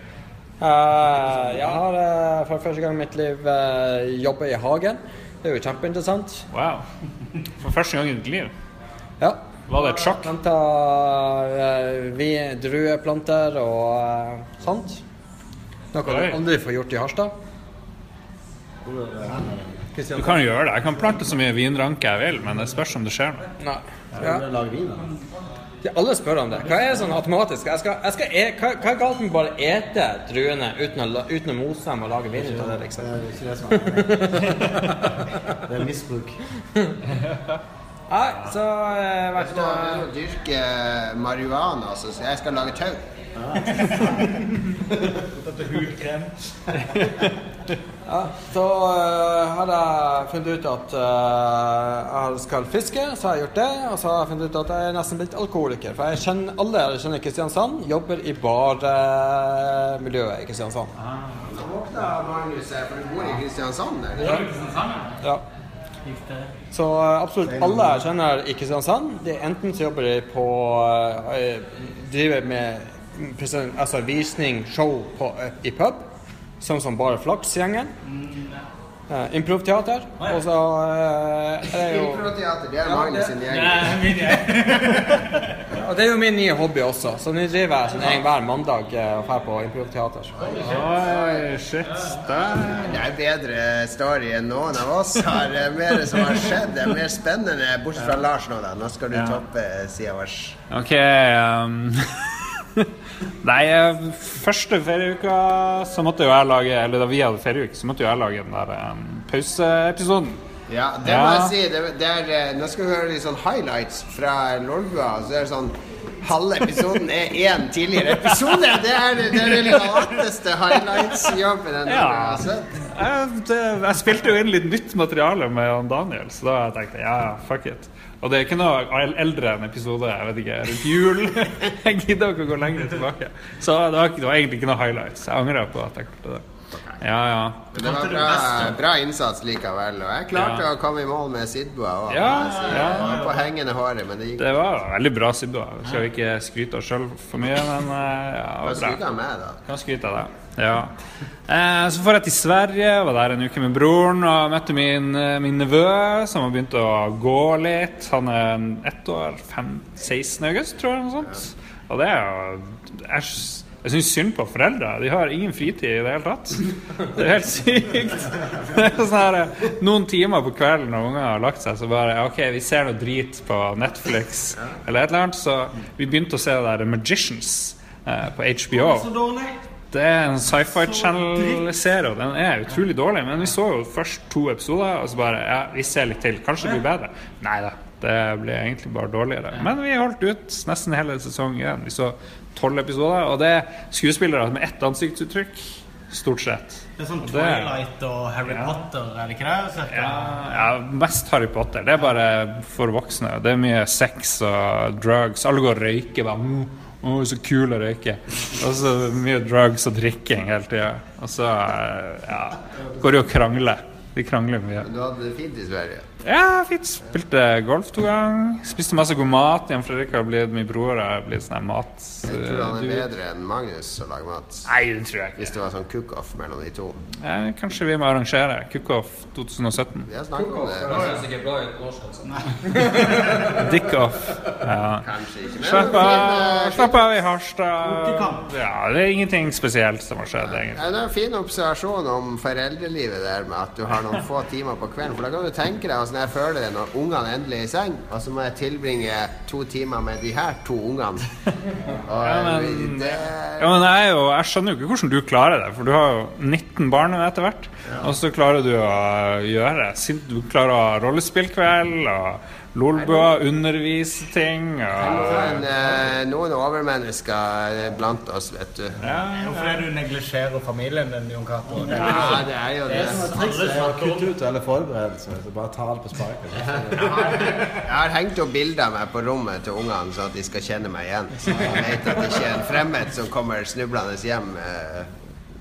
Eh, jeg har eh, for første gang i mitt liv uh, jobba i hagen. Det er jo kjempeinteressant. Wow. For første gang i ditt liv. Ja. Var det et sjokk? Planta uh, vi drueplanter og eh, sånt. Noe du aldri får gjort i Harstad. Du kan gjøre det. Jeg kan plante så mye vinranke jeg vil, men det spørs om det skjer noe. Nei. Ja. De alle spør om det. Hva er sånn automatisk? Jeg skal, jeg skal e hva, hva er galt med bare ete druene uten å, uten å mose dem og lage vin ut av det, liksom? Det er misbruk. Nei, så har jeg Du vært må eh, begynne dyrke marihuana, så jeg skal lage tau. Ja, så uh, har jeg funnet ut at uh, jeg skal fiske, så har jeg gjort det. Og så har jeg funnet ut at jeg er nesten blitt alkoholiker. For jeg kjenner alle jeg kjenner i Kristiansand, jobber i barmiljøet i Kristiansand. Nå våkna Magnus her, for du bor i Kristiansand? eller? Ja. Så eh, absolutt alle jeg kjenner i Kristiansand, de enten så jobber de på eh, Driver med altså visning, show på, eh, i pub, sånn som Bare Flaks-gjengen. Uh, Improvteater. Og så uh, er det jo Improvteater, det er Ja, Magnus sin gjeng. Og det er jo min nye hobby også, så nå driver jeg sånn hver mandag og drar på improvteater. Oi, shit. Der. Det er bedre story enn noen av oss har. Er Mer som har skjedd. Det er mer spennende, bortsett fra Lars nå, da. Nå skal du Ja. toppe vår. Ok um, Nei, eh, første ferieuka så måtte jo jeg lage Eller da vi hadde ferieuke, så måtte jo jeg lage den der um, pauseepisoden. Ja, det Ja. må jeg si. Det, det er, eh, nå skal vi høre litt sånn highlights fra Lolbua. Så er det sånn Halve episoden er én tidligere episode! Det er, det er den lateste highlights-jobben jeg Ja. har sett. Jeg, det, jeg spilte jo inn litt nytt materiale med Daniel, så da tenkte jeg ja, fuck it. Og det er ikke noe eldre enn episode jeg vet ikke, rundt jul. Jeg gidder ikke å gå lenger tilbake. Så det var, det var egentlig ikke noe highlights. Jeg angrer på at jeg klarte det. Ja, ja. Det var bra, bra innsats likevel. Og jeg klarte Ja. å komme i mål med Sidboa òg. Ja, Jeg ja. var på hengende håret, men det gikk Det var veldig bra Sidboa. Skal skal ikke skryte oss sjøl for mye, men eh, ja, det var bra. jeg med, da? Kan skryte av det. Ja. Eh, så får jeg til Sverige, var der en uke med broren og møtte min, eh, min nevø, som har begynt å gå litt. Han er ett år, fem, 16. august, tror jeg. Noe sånt. Og det er jo Jeg, jeg syns synd på foreldre. De har ingen fritid i det hele tatt. Det er helt sykt. Det er sånn her, noen timer på kvelden når ungene har lagt seg, så bare OK, vi ser noe drit på Netflix eller et eller annet. Så vi begynte å se det der Magicians eh, på HBO. Det er en sci-fi channel-serie, og den er utrolig dårlig. Men vi så jo først to episoder, og så bare Ja, vi ser litt til. Kanskje det blir bedre. Nei da, det ble egentlig bare dårligere. Men vi holdt ut nesten hele sesongen. Vi så tolv episoder, og det er skuespillere med ett ansiktsuttrykk. Stort sett. Det er sånn Og det- Twilight og Harry Potter, er det ikke det? Ja, ja, mest Harry Potter. Det er bare for voksne. Det er mye sex og drugs. Alle går og røyker. Bare, mm, å, så kul å røyke. Og så mye drugs og drikking hele tida. Og så eh, ja, går de og krangler. De krangler mye. Du hadde det fint i Sverige. Ja, fint. Spilte golf to ganger. Spiste masse god mat. Jan Fredrik har blitt min bror har blitt sånn mat... Jeg tror han du- er bedre enn Magnus å lage mat. Nei, det tror jeg ikke. Hvis det var sånn cook-off mellom de to. Eh, kanskje vi må arrangere Cook-Off 2017. Vi har snakket om det. Det høres ikke bra ut på norsk, altså. Dick-off. Ja. Kanskje ikke. Slapp av, eh, slapp av i Harstad. Ja, det er ingenting spesielt som har skjedd, egentlig. Ja, det er en fin observasjon om foreldrelivet der med at du har noen få timer på kvelden. For da kan du tenke deg hvordan jeg føler det når ungene endelig er i seng, og så må jeg tilbringe to timer med de her to ungene. Ja, men- det Ja, men jeg, jo, jeg skjønner jo ikke hvordan du klarer det, for du har jo 19 barn etter hvert. Og så klarer du å gjøre det Du klarer å ha rollespillkveld og lolbua, undervise ting og Men eh, noen overmennesker blant oss, vet du. Hvorfor er du neglisjerer familien din, Jon Cato. Ja, det er jo det. det er å kutte ut alle forberedelser. så Bare ta det på sparket. Jeg har hengt opp bilder av meg på rommet til ungene, så at de skal kjenne meg igjen. Så de vet at det ikke er en fremmed som kommer snublende hjem.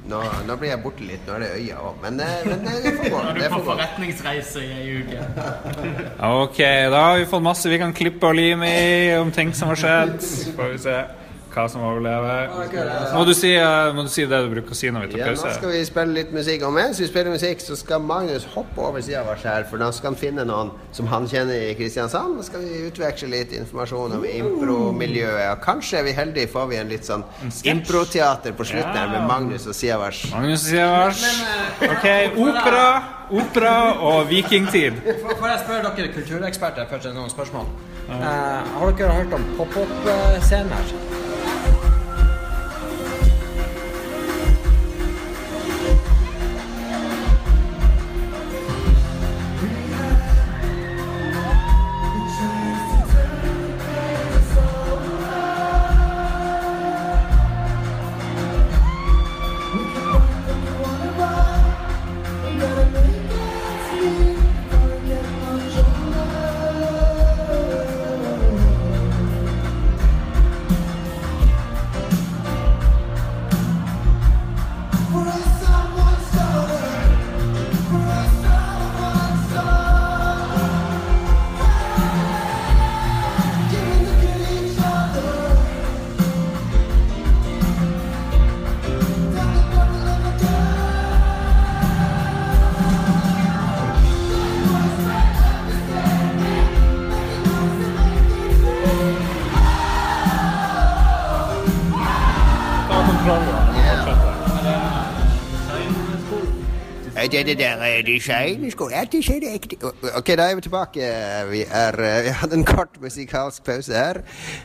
Eh, Nå, nå blir jeg borte litt. Nå er det øya òg. Men, eh, men det, det får gå. Du Det får får forretningsreise i ei uke. Ok, da har vi fått masse vi kan klippe og lime i om ting som har skjedd. Får vi se hva som overlever. Må du si, eh, må du si det du bruker å si når vi Ja, nå skal vi spille litt musikk. Og mens vi spiller musikk, så skal Magnus hoppe over sida vår her, for da skal han finne noen som han kjenner i Kristiansand. Da skal vi utveksle litt informasjon om impromiljøet. Og kanskje er vi heldige, får vi en litt sånn improteater på slutten her med Magnus og Siavars. Magnus og Siavars. Ok, opera, opera og vikingtid. Får jeg spørre dere kultureksperter først noen spørsmål? Uh, har dere hørt om pop-opp-scener? Det der eh, er er det ekte OK, da er vi tilbake. Vi, er, eh, vi hadde en kort musikalsk pause her.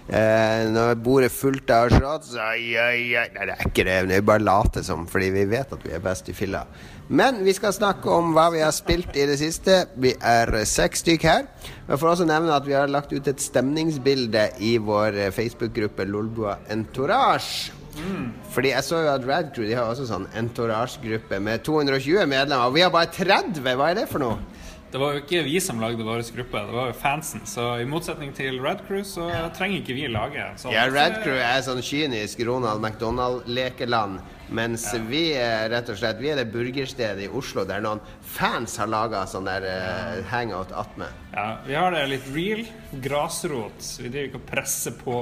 Eh, nå er bordet fullt av shots. Ai, ai, ai. Nei, det er ikke det. Vi bare later som, fordi vi vet at vi er best i filla. Men vi skal snakke om hva vi har spilt i det siste. Vi er eh, seks stykk her. Jeg får også nevne at vi har lagt ut et stemningsbilde i vår Facebook-gruppe Lolbua Entourage. Fordi jeg så jo at Rad Crew de har også sånn entourage-gruppe med 220 medlemmer. Og vi har bare 30! Hva er det for noe? Det var jo ikke vi som lagde vår gruppe, det var jo fansen. Så i motsetning til Red Crew, så trenger ikke vi lage sånn. Ja, Rad Crew er sånn kynisk Ronald McDonald-lekeland. Mens vi er rett og slett Vi er det burgerstedet i Oslo der noen fans har laga sånn der uh, hangout attmed. Ja, vi har det litt real, grasrot. Vi driver ikke og presser på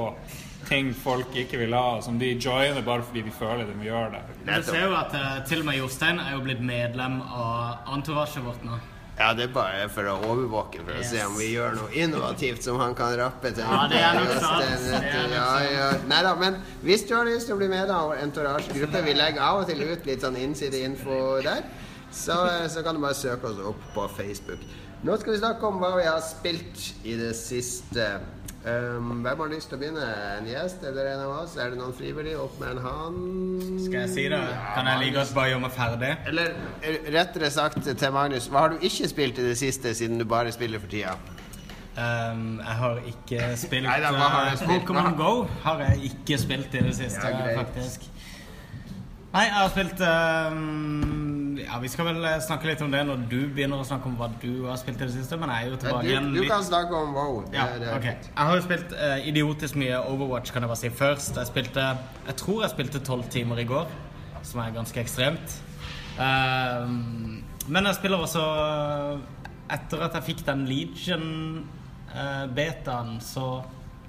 ting folk ikke vil ha, som de joiner bare fordi de føler de må gjøre det. Du ser jo at eh, til og med Jostein er jo blitt medlem av entouraget vårt nå. Ja, det er bare for å overvåke, for å se om vi gjør noe innovativt som han kan rappe til. Ja, det er nok sant. Nok Ja, Nei Neida, men hvis du har lyst til å bli med av vår entourage-gruppe, vi legger av og til ut litt sånn innsideinfo der, så, så kan du bare søke oss opp på Facebook. Nå skal vi snakke om hva vi har spilt i det siste. Um, hvem har lyst til å begynne? En gjest eller en av oss? Er det noen frivillig? Opp med en hånd. Skal jeg si det? Kan jeg like godt bare gjøre meg ferdig? Eller eh, rettere sagt til Magnus, hva har du ikke spilt i det siste, siden du bare spiller for tida? Um, jeg har ikke spilt, Neida, hva har du eh, spilt? Pokémon Go har jeg ikke spilt i det siste, Ja, faktisk. Nei, jeg har spilt um, Ja, vi skal vel eh, snakke litt om det når du begynner å snakke om hva du har spilt i det siste, men jeg er jo tilbake igjen du du kan snakke om WoW. Det, ja, det ok. fint. Jeg har jo spilt uh, idiotisk mye Overwatch, kan jeg bare si. Først, jeg spilte Jeg tror jeg spilte tolv timer i går, som er ganske ekstremt. Uh, men jeg spiller også Etter at jeg fikk den Legion-betaen, så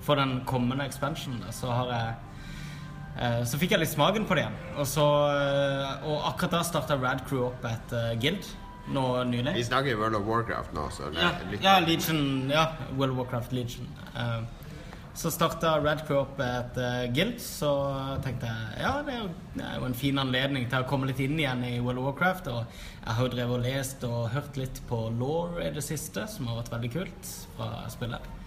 for den kommende expansionen, så har jeg eh, så fikk jeg litt smaken på det igjen. Og, så, eh, og akkurat da starta Rad Crew opp et uh, guild nå nylig. Vi snakker World of Warcraft nå, så det Ja, er litt ja, Legion. Ja, World of Warcraft Legion. Uh, så starta Rad Crew opp et uh, guild, så tenkte jeg ja, det er, jo, det er jo en fin anledning til å komme litt inn igjen i World of Warcraft. Og jeg har jo drevet og lest og hørt litt på Law i det siste, som har vært veldig kult fra spillet.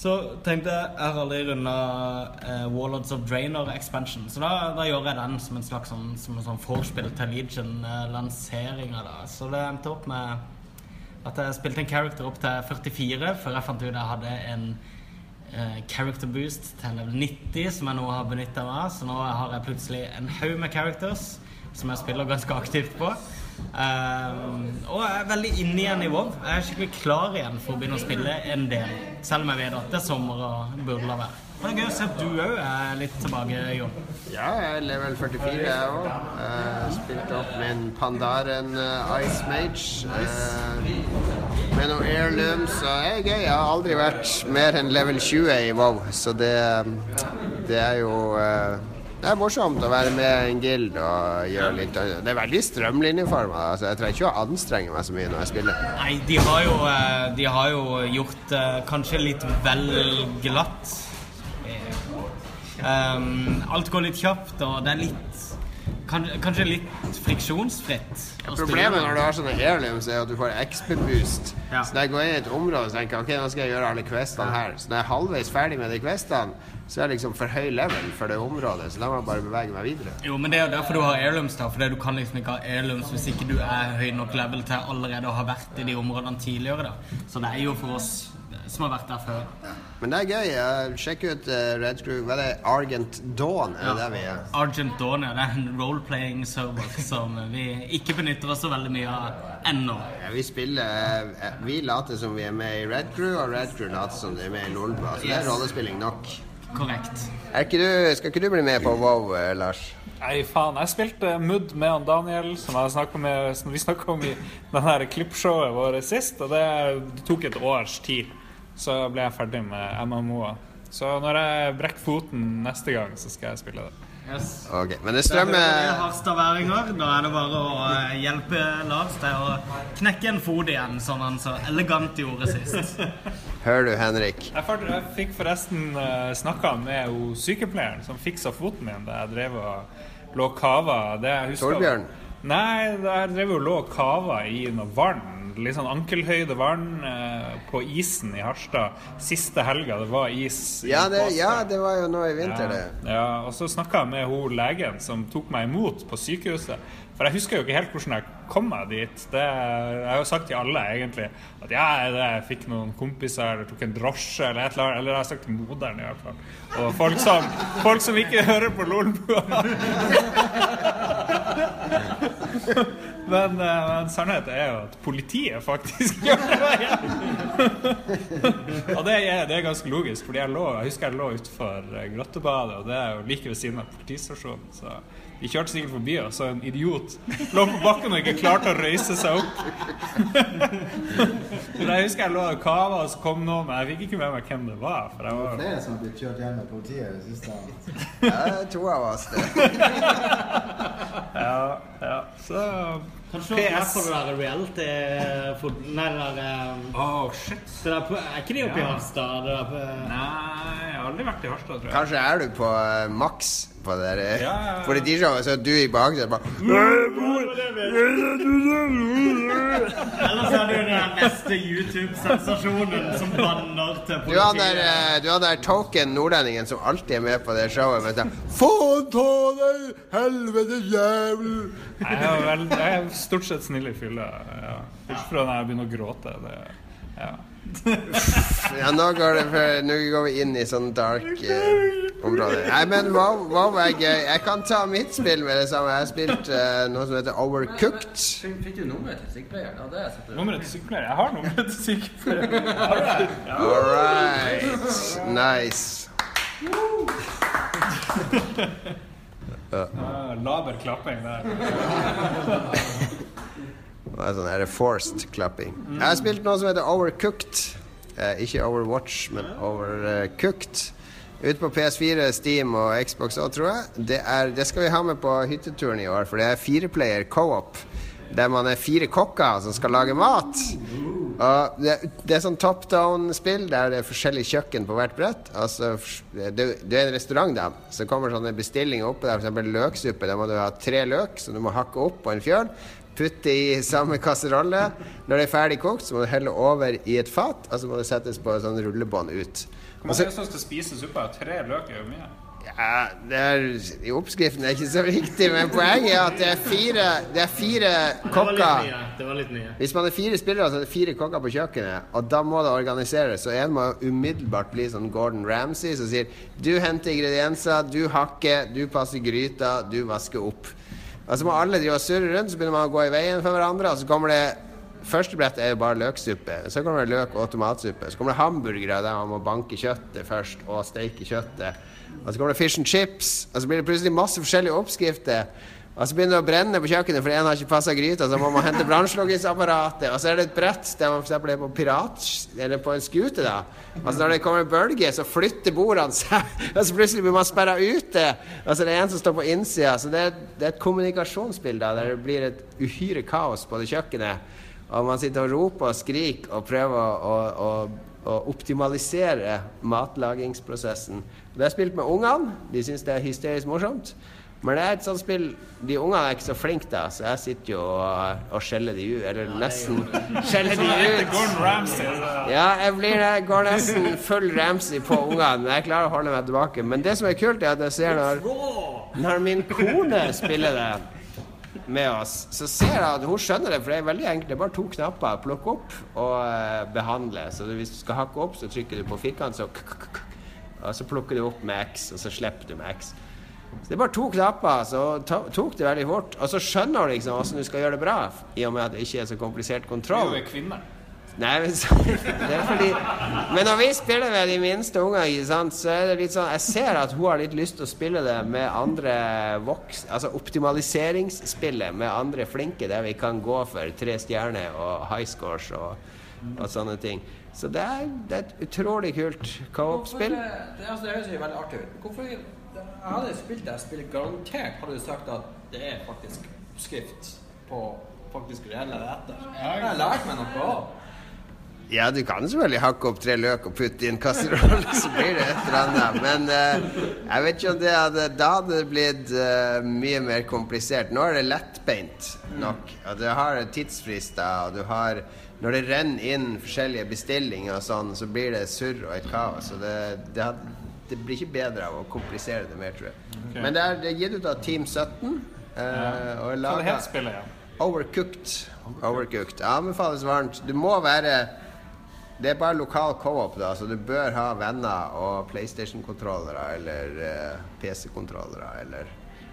Så tenkte jeg jeg har aldri runda eh, Warlords of Draenor expansion, så da, da gjør jeg den som en slags sånn, som en sånn vorspiel til Legion-lanseringa. da. Så det endte opp med at jeg spilte en character opp til 44 før jeg fant ut jeg hadde en eh, character boost til level 90, som jeg nå har benytta meg av. Så nå har jeg plutselig en haug med characters som jeg spiller ganske aktivt på. Um, og jeg er veldig inne igjen i WoW. Jeg er skikkelig klar igjen for å begynne å spille en del. Selv om jeg vet at det er sommer og burde la være. Men det er gøy å se at du òg er litt tilbake, Jon. Ja, jeg er level 44, jeg òg. Spilte opp min Pandaren eh, Ice Mage. Uh, med noen heirlooms. og er gøy. Jeg har aldri vært mer enn level 20 i WoW, så det, det er jo eh, det er morsomt å være med en guild og gjøre litt Det er veldig strømlinjeforma. Altså, jeg trenger ikke å anstrenge meg så mye når jeg spiller. Nei, de har jo, eh, de har jo gjort det kanskje litt vel glatt. Um, alt går litt kjapt, og det er litt Kanskje, litt friksjonsfritt. Problemet når du har sånne heliums er at du får XP-boost. Ja. Så når jeg går inn i et område og tenker ok, nå skal jeg gjøre alle questene her. Så når jeg er halvveis ferdig med de questene, så er det liksom for høy level for det området. Så da må jeg bare bevege meg videre. Jo, men det er jo derfor du har airlooms, da. For du kan liksom ikke ha airlooms hvis ikke du er høy nok level til allerede å ha vært i de områdene tidligere, da. Så det er jo for oss som har vært der før. Men det er gøy. eh, sjekk ut uh, Red Crew. Hva er det? Argent Dawn? Er det der vi er? Argent Dawn ja, det er en role-playing server som vi ikke benytter oss så veldig mye av ennå. Ja, vi spiller uh, Vi later som vi er med i Red Crew, og Red Crew later som de er med i Lolbua. Så det er rollespilling nok. Korrekt. Er ikke du, skal ikke du bli med på WoW, eh, Lars? Nei, faen. Jeg spilte Mudd med han Daniel, som, med, som vi snakka om i denne her klippshowet vårt sist. Og det, det tok et års tid. Så ble jeg ferdig med MMO-er. Så når jeg brekker foten neste gang, så skal jeg spille det. Yes. Ok, Men det Da hører dere strømmer Harstadværinger. Da er det bare å eh, hjelpe Lars til å knekke en fot igjen, som han så elegant gjorde sist. Hører du, Henrik? Jeg, jeg fikk forresten uh, snakka med hun sykepleieren som fiksa foten min da jeg drev og lå kava. Det jeg husker, Torbjørn? Nei, jeg drev og lå og kava i noe vann. Litt sånn ankelhøyde vann eh, på isen i Harstad. Siste helga det var is. Ja, det, ja, det var jo nå i vinter, det. Ja, ja, og så snakka jeg med hun legen som tok meg imot på sykehuset. For jeg husker jo ikke helt hvordan jeg kom meg dit. Det, jeg har jo sagt til alle egentlig at ja, det, jeg fikk noen kompiser eller tok en drosje eller et eller annet. Eller jeg har sagt til moderen i hvert fall. Og folk som, folk som ikke hører på Lolbua. Men, eh, men sannheten er jo at politiet faktisk gjør det. og det er, det er ganske logisk, fordi jeg, lå, jeg husker jeg lå utenfor eh, Grottebadet, og det er jo like ved siden av politistasjonen. Så de kjørte sikkert forbi og så en idiot lå på bakken og ikke klarte å røyse seg opp. Men jeg husker jeg lå og kava, og så kom noen, men jeg fikk ikke med meg hvem det var. For jeg var Flere som har blitt kjørt hjem med politiet i det siste. Ja, det er to av oss, det. Ja, ja. Så Kanskje PS. vært på det der reality for, Nei, det der Oh, Åh, shit. det der, Er ikke de oppe i Harstad? Det der på, Nei, jeg har aldri vært i Harstad, tror jeg. Kanskje er du på uh, maks på det der Ja, Ja, ja, ja. politishowet, så du i bakgrunnen bare Ellers er det jo den neste YouTube-sensasjonen som banner til Du han der, politiet. eh, du har der token nordlendingen som alltid er med på det showet. Men sånn, Få ta deg, helvete jævel! Jeg er, vel, jeg er stort sett snill i fylla. Ja. Bortsett fra når jeg begynner å gråte. Det, ja. Ja, nå går, det for, nå går vi inn i sånn dark uh, område. Nei, men wow, wow er gøy. Jeg kan ta mitt spill med det samme. Jeg har spilt uh, noe som heter Overcooked. Fikk du nummeret til sykepleieren? Ja, er Nummeret til sykepleieren? Jeg har nummeret til sykepleieren. All right. Nice. Uh. laber klapping der. Det er sånn her forced klapping. Jeg har spilt noe som heter Overcooked. Eh, ikke Overwatch, men Overcooked. Ute på PS4, Steam og Xbox òg, tror jeg. Det, er, det skal vi ha med på hytteturen i år, for det er fireplayer co-op. Der man er fire kokker som skal lage mat. Og det, det er sånn top down-spill der det er forskjellig kjøkken på hvert brett. Altså, det, det er en restaurant, da. Så kommer sånne bestillinger oppe der, f.eks. løksuppe. Der må du ha tre løk som du må hakke opp på en fjøl. Putte i samme kasserolle. Når det er ferdig kokt, så må du helle over i et fat, og så må det settes på et sånn rullebånd ut. Hvor mange det som skal spise suppa? Tre løk er jo mye. Ja, det er, I oppskriften er ikke så viktig, men poenget er at det er fire, det er fire Det var litt kokker. Det var litt mye. Hvis man er fire spillere, så er det fire kokker på kjøkkenet. Og da må det organiseres. Så en må umiddelbart bli sånn Gordon Ramsay som sier Du henter ingredienser, du hakker, du passer gryta, du vasker opp. Og så må alle drive og surre rundt, så begynner man å gå i veien for hverandre, og så kommer det Første brett er jo bare løksuppe. Så kommer det løk- og tomatsuppe. Så kommer det hamburgere der man må banke kjøttet først og steike kjøttet. Og så kommer det fish and chips, og så blir det plutselig masse forskjellige oppskrifter. Og så begynner det å brenne på kjøkkenet fordi en har ikke passa gryta, så må man hente brannslukningsapparatet. Og så er det et brett der man f.eks. er på pirat, eller på en skute, da. Altså når det kommer en så flytter bordene seg, og så plutselig blir man sperra ute. Altså det er en som står på innsida. Så det er, det er et kommunikasjonsbilde der det blir et uhyre kaos på det kjøkkenet. Og man sitter og roper og skriker og prøver å, å, å optimalisere matlagingsprosessen. Det er spilt med ungene. De syns det er hysterisk morsomt. Men det er et sånt spill De ungene er ikke så flinke, da, så jeg sitter jo og, og skjeller de ut. Eller nesten skjeller de ut. Ja, jeg blir det. Går nesten full Ramsay på ungene. Men jeg klarer å holde meg tilbake. Men det som er kult, er at jeg ser når, når min kone spiller det med oss, så ser jeg at hun skjønner det, for det er veldig enkelt. Det er bare to knapper. Plukke opp og eh, behandle. Så hvis du skal hakke opp, så trykker du på firkant, så Og så plukker du opp med X, og så slipper du med X. Så det er bare to knapper, så tok det veldig fort. Og så skjønner du liksom hvordan du skal gjøre det bra, i og med at det ikke er så komplisert kontroll. Du er kvinne. Nei, men så, det er fordi Men når vi spiller med de minste ungene, så er det litt sånn Jeg ser at hun har litt lyst til å spille det med andre voks... Altså optimaliseringsspillet med andre flinke, der vi kan gå for tre stjerner og high scores og, og sånne ting. Så det er, det er et utrolig kult co-op-spill. Hvorfor, Det, altså, det høres jo veldig artig ut. Hvorfor Jeg hadde spilt det spillet garantert hadde du sagt at det er faktisk oppskrift på faktisk reelle retter. Jeg har lært meg noe òg. Ja, du kan selvfølgelig hakke opp tre løk og putte i en kasserolle, så blir det et eller annet. Men uh, jeg vet ikke om det hadde Da hadde det blitt uh, mye mer komplisert. Nå er det lettbeint nok. Og du har tidsfrister, og du har Når det renner inn forskjellige bestillinger og sånn, så blir det surr og et kaos. Og det, det, had- det blir ikke bedre av å komplisere det mer, tror jeg. Men det er, det er gitt ut av Team 17. eh, og er Hva det het spillet igjen? Overcooked. Overcooked. Anbefales varmt. Du må være Det er bare lokal co-op, da, så du bør ha venner og PlayStation-kontrollere eller eh, PC-kontrollere eller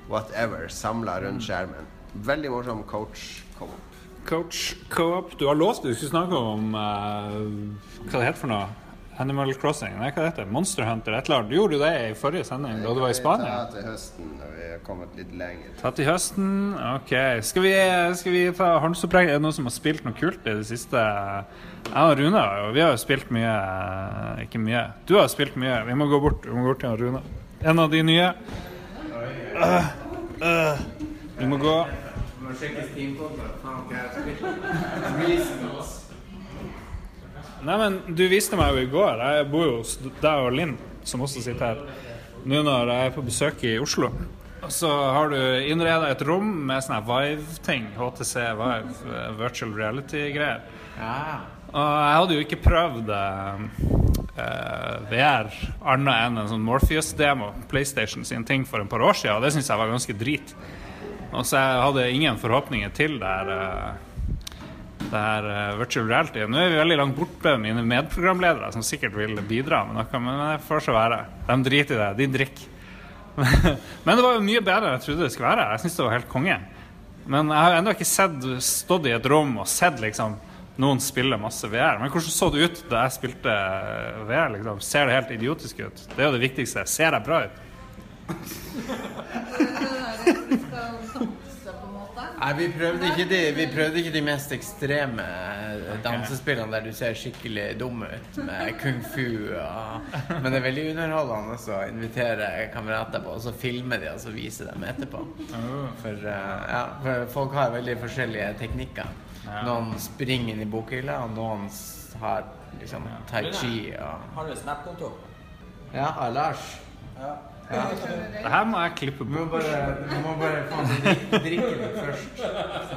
whatever samla rundt skjermen. Veldig morsom coach co-op. Coach Co-op. Du har lovt du skulle snakke om uh, Hva det heter for noe? Animal Crossing? Nei, hva heter det Monster Hunter? Et eller annet. Du gjorde jo det i forrige sending da du var i Spania. Ta til høsten når vi har kommet litt lenger. Ta til høsten. Ok. Skal vi, skal vi ta håndsopprekning? Er det noen som har spilt noe kult i det siste? Jeg og Rune vi har jo spilt mye eh, Ikke mye. Du har spilt mye. Vi må gå bort, vi må gå bort til Rune. En av de nye. Uh, uh, Vi må gå Nei, men du viste meg jo i går. Jeg bor jo hos deg og Linn, som også sitter her. Nå når jeg er på besøk i Oslo. Så har du innreda et rom med sånne Vive-ting. HTC Vive, eh, virtual reality-greier. Ja. Og jeg hadde jo ikke prøvd eh, VR annet enn en sånn Morpheus-demo, PlayStation sin ting, for en par år siden, og det syns jeg var ganske drit. Og så jeg hadde ingen forhåpninger til det her, eh, det her uh, virtual reality. Nå er vi veldig langt borte med mine medprogramledere, som sikkert vil bidra med noe, men det får så være. De driter i det. De drikker. men det var jo mye bedre enn jeg trodde det skulle være. Jeg syns det var helt konge. Men jeg har ennå ikke sett, stått i et rom og sett liksom noen spille masse VR. Men hvordan så det ut da jeg spilte VR? liksom? Ser det helt idiotisk ut? Det er jo det viktigste. Ser jeg bra ut? Nei, vi prøvde, ikke de, vi prøvde ikke de mest ekstreme eh, dansespillene der du ser skikkelig dum ut med kung fu. Og, men det er veldig underholdende å invitere kamerater på, og så filme de og så vise dem etterpå. For, eh, ja, for folk har veldig forskjellige teknikker. Noen springer inn i bokhylla, og noen har liksom tai chi og Har du Snap-konto? Ja, av Lars. Det her må jeg klippe Du må bort. bare, du må bare faen drikke, drikke litt først.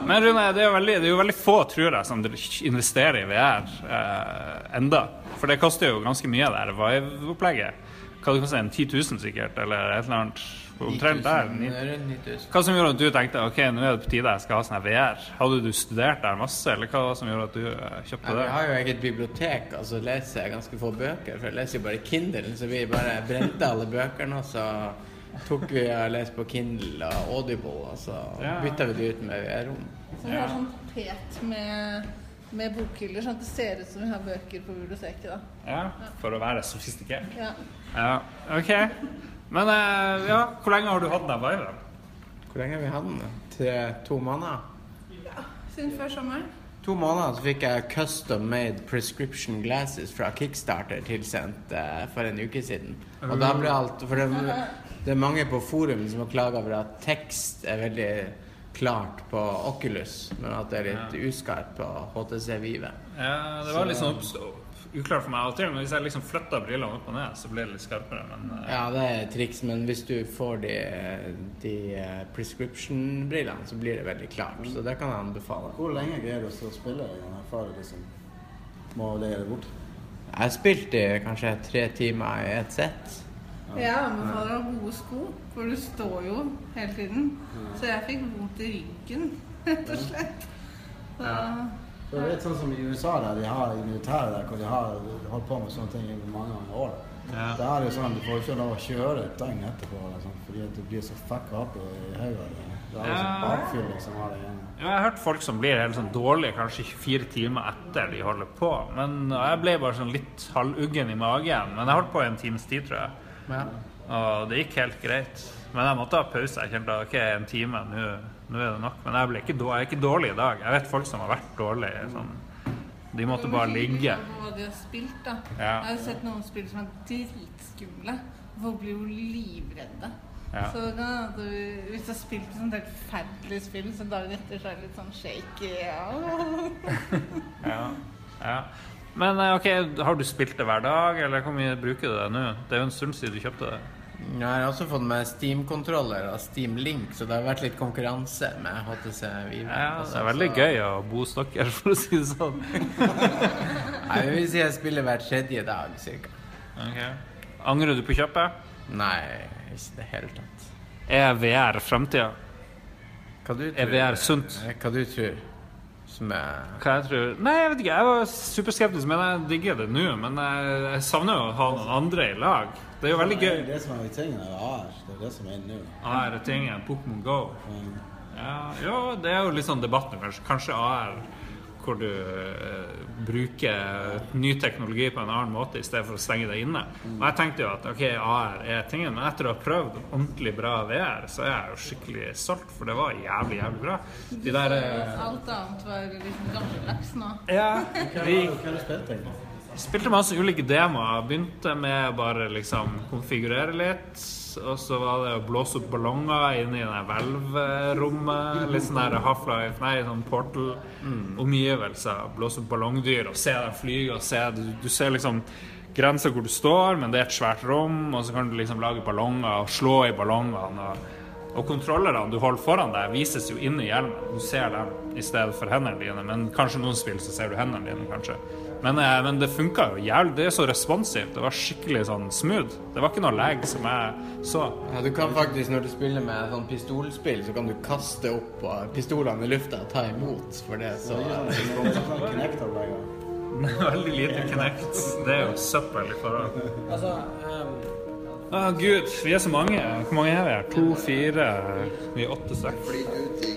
Men Rune, det er, veldig, det er jo veldig få, tror jeg, som investerer i VR eh, enda. For det koster jo ganske mye, det Vive-opplegget. Hva det koster en 10 000 sikkert, eller et eller annet omtrent der. 9000, Rundt 9000. Hva som gjorde at du tenkte ok, nå er det på tide jeg skal ha sånn her VR? Hadde du studert der masse, eller hva var det som gjorde at du eh, Ja, kjøpte vi det? har jo eget bibliotek, og så leser jeg ganske få bøker. For jeg leser jo bare Kindle, så vi bare brente alle bøkene, og så tok vi og leste på Kindle og Audible, og så Ja. bytta vi det ut med VR-rom. Så vi har sånn pet med, med bokhyller, sånn at det ser ut som vi har bøker på biblioteket. da. Ja, for å være sofistikert. Ja. Ja, ok. Men eh, ja, hvor lenge har du hatt den viben? Hvor lenge har vi hatt den? Til to måneder? Ja, Siden før sommeren. To måneder så fikk jeg custom made prescription glasses fra Kickstarter tilsendt uh, for en uke siden. Og da ble alt For det, det er mange på forum som har klaga over at tekst er veldig klart på Oculus, men at det er litt uskarpt på HTC Vive. Ja, det var litt sånn uklart for meg av og til, men hvis jeg liksom flytta brillene opp og ned, så ble det litt skarpere. Men uh... Ja, det er et triks, men hvis du får de, de eh, prescription-brillene, så blir det veldig klart. Så det kan jeg anbefale. Hvor lenge greier du å spille i den erfaringen? liksom må legge det bort? Jeg har spilt i kanskje tre timer i ett sett. Jeg anbefaler å ha gode sko, for du står jo hele tiden. Så jeg fikk vondt i ryggen, rett og slett. Så, Du vet sånn som i USA der de har i militæret der, hvor de har holdt på med sånne ting i mange mange år. Ja. Der er det jo sånn du får ikke lov å kjøre et døgn etterpå, liksom, fordi at du blir så fucka opp i hodet. Det er sånn Ja. bakfyll liksom av det. Ja, jeg har hørt folk som blir helt sånn dårlige kanskje 24 timer etter de holder på. Men jeg ble bare sånn litt halvuggen i magen. Men jeg holdt på i en times tid, tror jeg. Ja. Og det gikk helt greit. Men jeg måtte ha pause. Jeg kjente ok, en time, nå nå er det nok. Men jeg, ble ikke dårlig, jeg er ikke dårlig i dag. Jeg vet folk som har vært dårlige. Sånn. De måtte bare ligge. Hva de har spilt, da. Ja. Jeg har sett noen spill som er dritskumle. Folk blir jo livredde. Ja. Så da, du, hvis du har spilt et sånt helt forferdelig spill, så dagen etter så er det litt sånn shaky. Ja. Ja. ja. Men eh, ok, har du spilt det hver dag, eller hvor mye bruker du det nå? Det er jo en stund siden du kjøpte det. Jeg har også fått med Steam-kontroller og Steam Link, så det har vært litt konkurranse med HTC Vive. Ja, det er veldig gøy å bo dere, for å si det sånn. Nei, jeg vil si jeg spiller hver tredje dag, cirka. Okay. Angrer du på kjøpet? Nei, ikke i det hele tatt. Er VR framtida? Er VR sunt? Hva du tror som er Hva jeg tror Nei, jeg vet ikke. Jeg var superskeptisk, men jeg digger det nå. Men jeg, jeg savner jo å ha noen andre i lag. Det er jo veldig gøy. Det er det som er tingen er AR. Det er det som er nå. AR er tingen. Pokémon Go. Ja, jo, det er jo litt sånn debatt nå, kanskje. Kanskje AR hvor du eh, bruker ny teknologi på en annen måte i stedet for å stenge deg inne. Og jeg tenkte jo at ok, AR er tingen, men etter å ha prøvd ordentlig bra VR, så er jeg jo skikkelig solgt, for det var jævlig, jævlig bra. De der eh, Alt annet var liksom gammeldags nå. Ja, egentlig? Spilte masse ulike demoer. Begynte med bare liksom konfigurere litt. Og så var det å blåse opp ballonger inni det hvelvrommet. Litt sånn der Half-Life, nei, sånn Portal. Omgivelser. Blåse opp ballongdyr og se dem flyge. Og se, du, du ser liksom grensa hvor du står, men det er et svært rom. Og så kan du liksom lage ballonger og slå i ballongene. Og, og kontrollerne du holder foran deg, vises jo inni hjelmen. Du ser dem i stedet for hendene dine. Men kanskje noen spill så ser du hendene dine, kanskje. Men, eh, men det funka jo jævlig. Det er så responsivt. Det var skikkelig sånn smooth. Det var ikke noe lag som jeg så. Ja, du kan faktisk, når du spiller med sånn pistolspill, så kan du kaste opp pistolene i lufta og ta imot for det, så Sånn Veldig lite connect, Det er jo søppel i forhold. Altså, ehm, ah, gud, vi er så mange. Hvor mange er vi her? To, fire Vi er åtte stykker.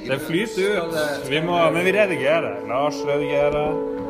Det flyter ut. Vi må, men vi redigerer. Lars redigerer.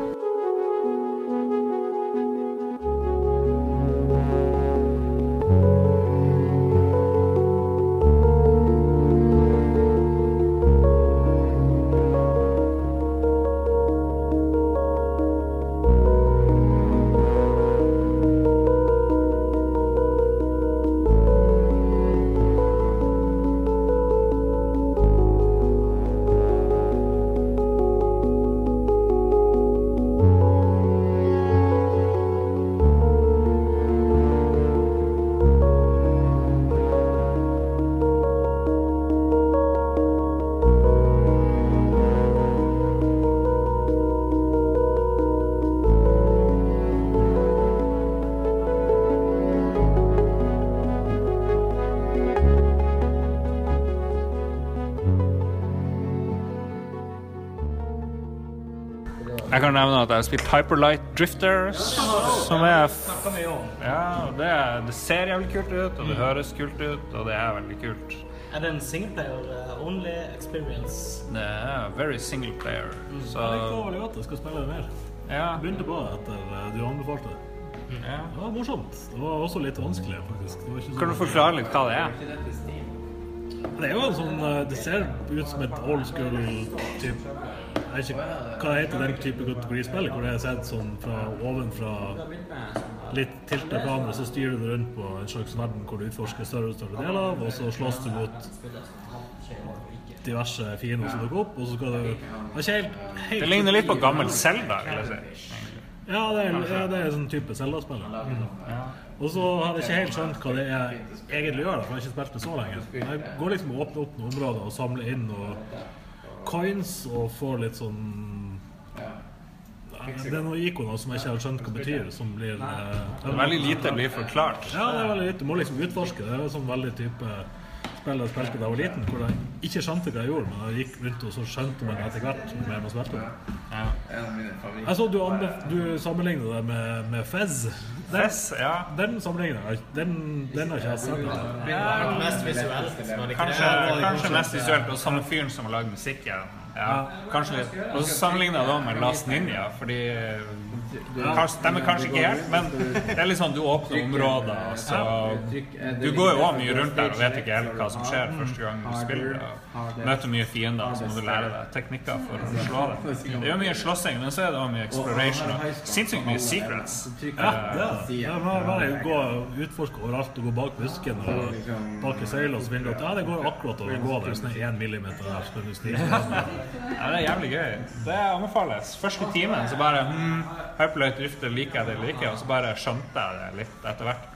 Nevne at jeg har spilt Hyperlight Drifters, som er Ja, det, er, det ser jævlig kult ut, og det høres kult ut, og det er veldig kult. Er det en singleplayer uh, only experience? Det er very singleplayer. så Jeg liker veldig godt. Jeg skal spille det mer. ja, begynte på etter eh, du anbefalte det. ja. Det var morsomt. Det var også litt vanskelig, faktisk. Det var ikke så- Kan du forklare litt hva det er? Det er jo en sånn eh, Det ser ut som et old school type Jeg ikke hva det heter den type kategorispill, hvor det er sett sånn fra ovenfra litt tilta kamera, så styrer du rundt på en slags verden hvor du utforsker større og større deler av, og så slåss du mot diverse fiender som dukker opp, og så skal du Det ikke helt, helt Det ligner litt på gammel Zelda, vil jeg si. Ja, det er, ja, det er sånn type Zelda-spill. Og så har jeg ikke helt skjønt hva det er egentlig gjør, da, for jeg har ikke spilt det så lenge. Jeg går liksom og åpner opp noen områder og samler inn og coins og får litt sånn Det er noen ikoner som jeg ikke har skjønt hva betyr, som blir eh, Veldig lite blir forklart. Ja, det er veldig lite. Du må liksom utforske. Det er sånn veldig type spill jeg spilte da jeg var liten, hvor jeg ikke skjønte hva jeg gjorde, men jeg gikk rundt og så skjønte man etter hvert mer man spilte. Ja. Jeg så du, du sammenligna det med, med Fez. Den, ja. den sammenligner jeg. Den, den har ikke jeg sett. ennå. Mest visuelt, Kanskje, kanskje mest visuelt, og samme fyren som har lagd musikken. Ja, kanskje litt. Og så sammenligna da med Last Ninja, fordi kanskje, Stemmer kanskje ikke helt, men det er litt sånn du åpner områder, og så Du går jo også mye rundt der og vet ikke helt hva som skjer første gang du spiller. Og møter mye fiender, og så må du lære deg teknikker for å slå dem. Det er jo mye slåssing, men så er det også mye exploration og sinnssykt mye secrets. Ja, det er det. Ja, bare, gå og utforske overalt og gå bak busken og bak i søyla, så finner du at ja, det går akkurat å gå der sånn én millimeter der. Så kan du stige. Ja, det er jævlig gøy. Det anbefales. Første timen så bare hmm, Hyperlight Drifter liker jeg det eller ikke, og så bare skjønte jeg det litt etter hvert.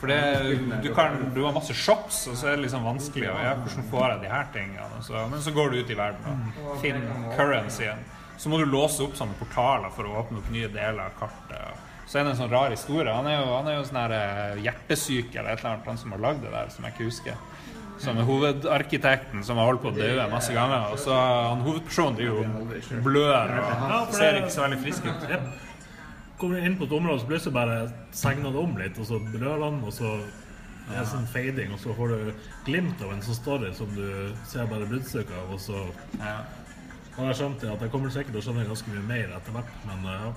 For det, du, kan, du har masse shops, og så er det liksom vanskelig å ja, hvordan får jeg de her tingene? Så, men så går du ut i verden og finner currencyen. Så må du låse opp sånne portaler for å åpne opp nye deler av kartet. Så er det en sånn rar historie. Han er jo, han er jo sånn her eh, hjertesyk eller et eller annet, han som har lagd det der, som jeg ikke husker. Som er hovedarkitekten som har holdt på å dø masse ganger. Og så han hovedpersonen driver jo og blør og ser ikke så veldig frisk ut. Kommer inn på et område, så plutselig bare segner det om litt, og så blør han, og så er det sånn fading, og så får du glimt av en sånn story som du ser bare bruddstykker av, og så Ja. har jeg skjønt det at jeg kommer sikkert til å skjønne ganske mye mer etter hvert, men uh,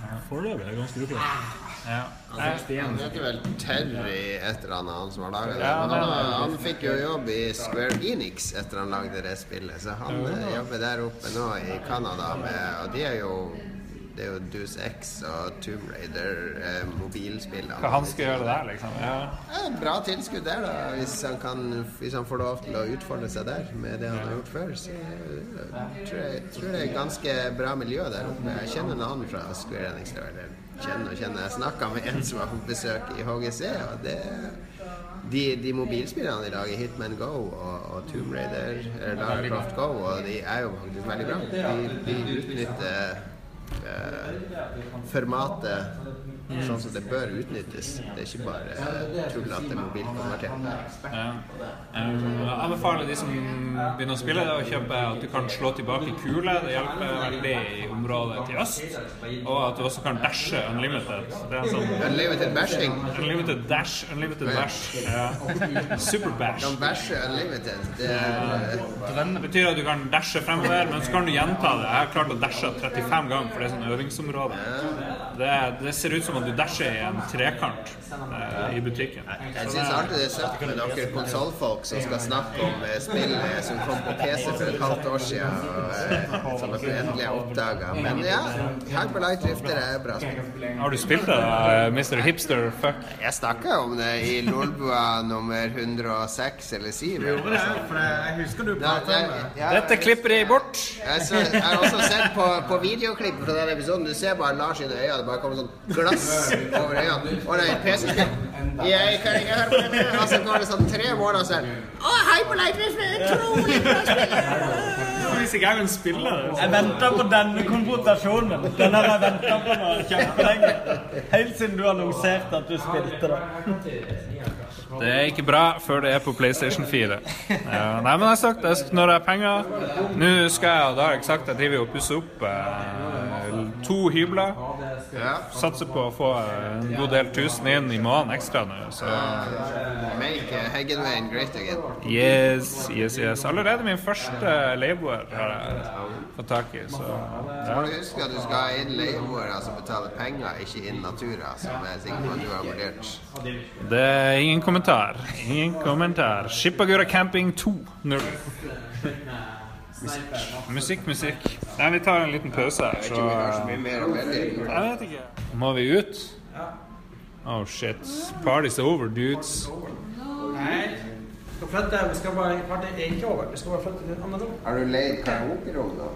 ja. Foreløpig er det ganske uklart. Ja. Han heter vel Terry et eller annet, han som har laga det. Men han, han fikk jo jobb i Square Enix etter han lagde det spillet, så han eh, jobber der oppe nå i Canada med Og de er jo det er jo Deuce X og Tomb Raider, eh, mobilspillene. Hva han skal gjøre der, liksom. Ja. Ja, bra tilskudd der, da. Hvis han, kan, hvis han får lov til å utfolde seg der med det han har gjort før. Så jeg tror jeg tror det er ganske bra miljø der oppe. Jeg kjenner noen fra Square Enix. Eller kjenner og kjenner. Jeg snakka med en som var på besøk i HGC, og det de, de mobilspillene de lager, Hitman Go og, og Tomb Raider, eller Lara Croft Go, og de er jo faktisk veldig bra. De, de utnytter eh, formatet sånn som det bør utnyttes. Det er ikke bare tull at det er mobilkonvertert. Ja. Um, Jeg anbefaler de som begynner å spille det, å kjøpe at du kan slå tilbake kule. Det hjelper veldig i området til øst. Og at du også kan dashe unlimited. Det er sånn Unlimited bashing. Unlimited dash, unlimited bash. Ja. Super bash. Kan bashe unlimited. Det Det betyr at du kan dashe fremover, men så kan du gjenta det. Jeg har klart å dashe 35 ganger, for det er sånn øvingsområde. Det, det ser ut som at du dasher i en trekant eh, i butikken. Jeg syns alltid det er søtt med dere konsollfolk som skal snakke om eh, spill eh, som kom på PC for et halvt år siden, og, eh, som dere endelig har oppdaga. Men ja, Hyperlight Drifter er bra spill. Har du spilt det, da, Mr. Hipster Fuck? Jeg snakka om det i Lolbua nummer 106 eller 7. Jo, det er, for Jeg husker du Ja, om det. Dette klipper jeg bort. jeg, så, jeg har også sett på, på videoklipp fra den episoden. Du ser bare Lars sine øyne. Bare kommer sånn glass over øynene. Og det er PC-spill. Jeg kan ikke høre på det. Og så går det sånn tre måneder så er det, Å, Hyperlight Drifter! Utrolig bra spill! Jeg venta på denne konfrontasjonen. Den har jeg venta på nå kjempelenge. Helt siden du annonserte at du spilte det. Det er ikke bra før det er på PlayStation 4. Ja, nei, men jeg har sagt jeg, når jeg har penger Nå skal jeg, da har jeg sagt jeg driver og pusser opp eh, to hybler. Satser på å få en god del tusen inn i måneden ekstra nå. Så Make Heggenveien great again. yes, yes, yes. Allerede min første leieboer har jeg fått tak i, så må du huske at du skal ha inn leieboere som betaler penger, ikke inn Natura, som jeg er sikker på at du har vurdert. det er ingen kommentar. Ingen kommentar. Skippagura Camping 2.0. Musikk, musikk. Nei, vi tar en liten pause her, så. Jeg vet ikke. Må vi ut? Oh shit. Party's over, dudes. Nei. Vi skal flytte, vi skal bare, party er ikke over. Vi skal bare flytte til et annet rom. Har du leid karaokerom nå?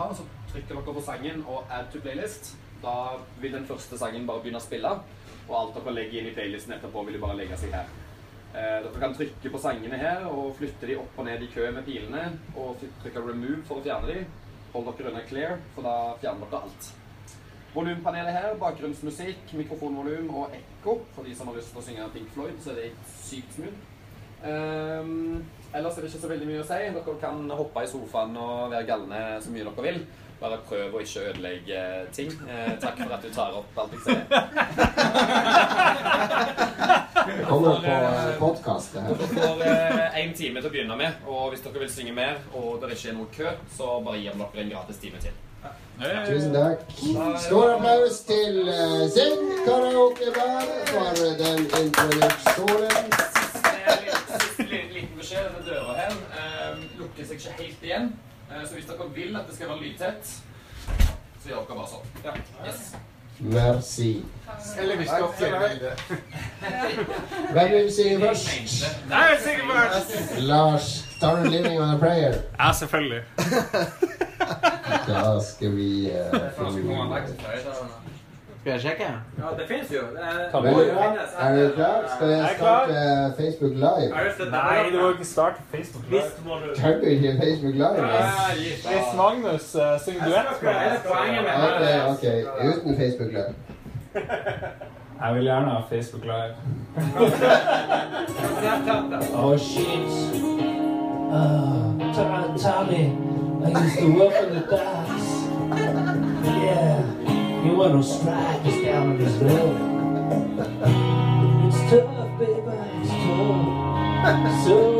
Ha. Så trykker dere på sangen og add to playlist. Da vil den første sangen bare begynne å spille, og alt dere legger inn i playlisten etterpå, vil bare legge seg her. Eh, dere kan trykke på sangene her og flytte de opp og ned i kø med pilene, og trykke remove for å fjerne de. Hold dere unna clear, for da fjerner dere alt. Volumpanelet her, bakgrunnsmusikk, mikrofonvolum og ekko. For de som har lyst til å synge Pink Floyd, så er det sykt smooth. Ehm, ellers er det ikke så veldig mye å si. Dere kan hoppe i sofaen og være galne så mye dere vil. Bare prøv å ikke ødelegge ting. Eh, takk for at du tar opp alt jeg sier. Det kommer på podkast, podcast, det her. Dere får én time til å begynne med, og hvis dere vil synge mer, og det ikke er noe kø, så bare gir vi dere en gratis time til. Tusen takk. Stor applaus til uh, Sing karaokeband for den introduksjonen. Beskjed. Denne døra her eh, lukker seg ikke helt igjen. Eh, så hvis dere vil at det skal være lydtett, så gjør dere bare sånn. Ja. Yes. Merci. Eller hvis dere vil det. Hvem vil synge først? Jeg sikker! Lars, tar du 'Living on a Prayer'? Ja, selvfølgelig. Da skal vi uh, Skal jeg sjekke? Ja, det finnes jo. Det er, det finnes, Er du klar? Skal jeg starte Facebook Live? Nei, du må ikke starte Facebook Live. Kan du ikke Facebook Live? da? Hvis Magnus uh, synger duett med det. Ok, ok. Uten Facebook Live. Jeg vil gjerne ha Facebook Live. Oh shit. Uh, Tommy, I used to work in the docks. Yeah, you want to strike us down in this road. It's tough, baby, it's tough. So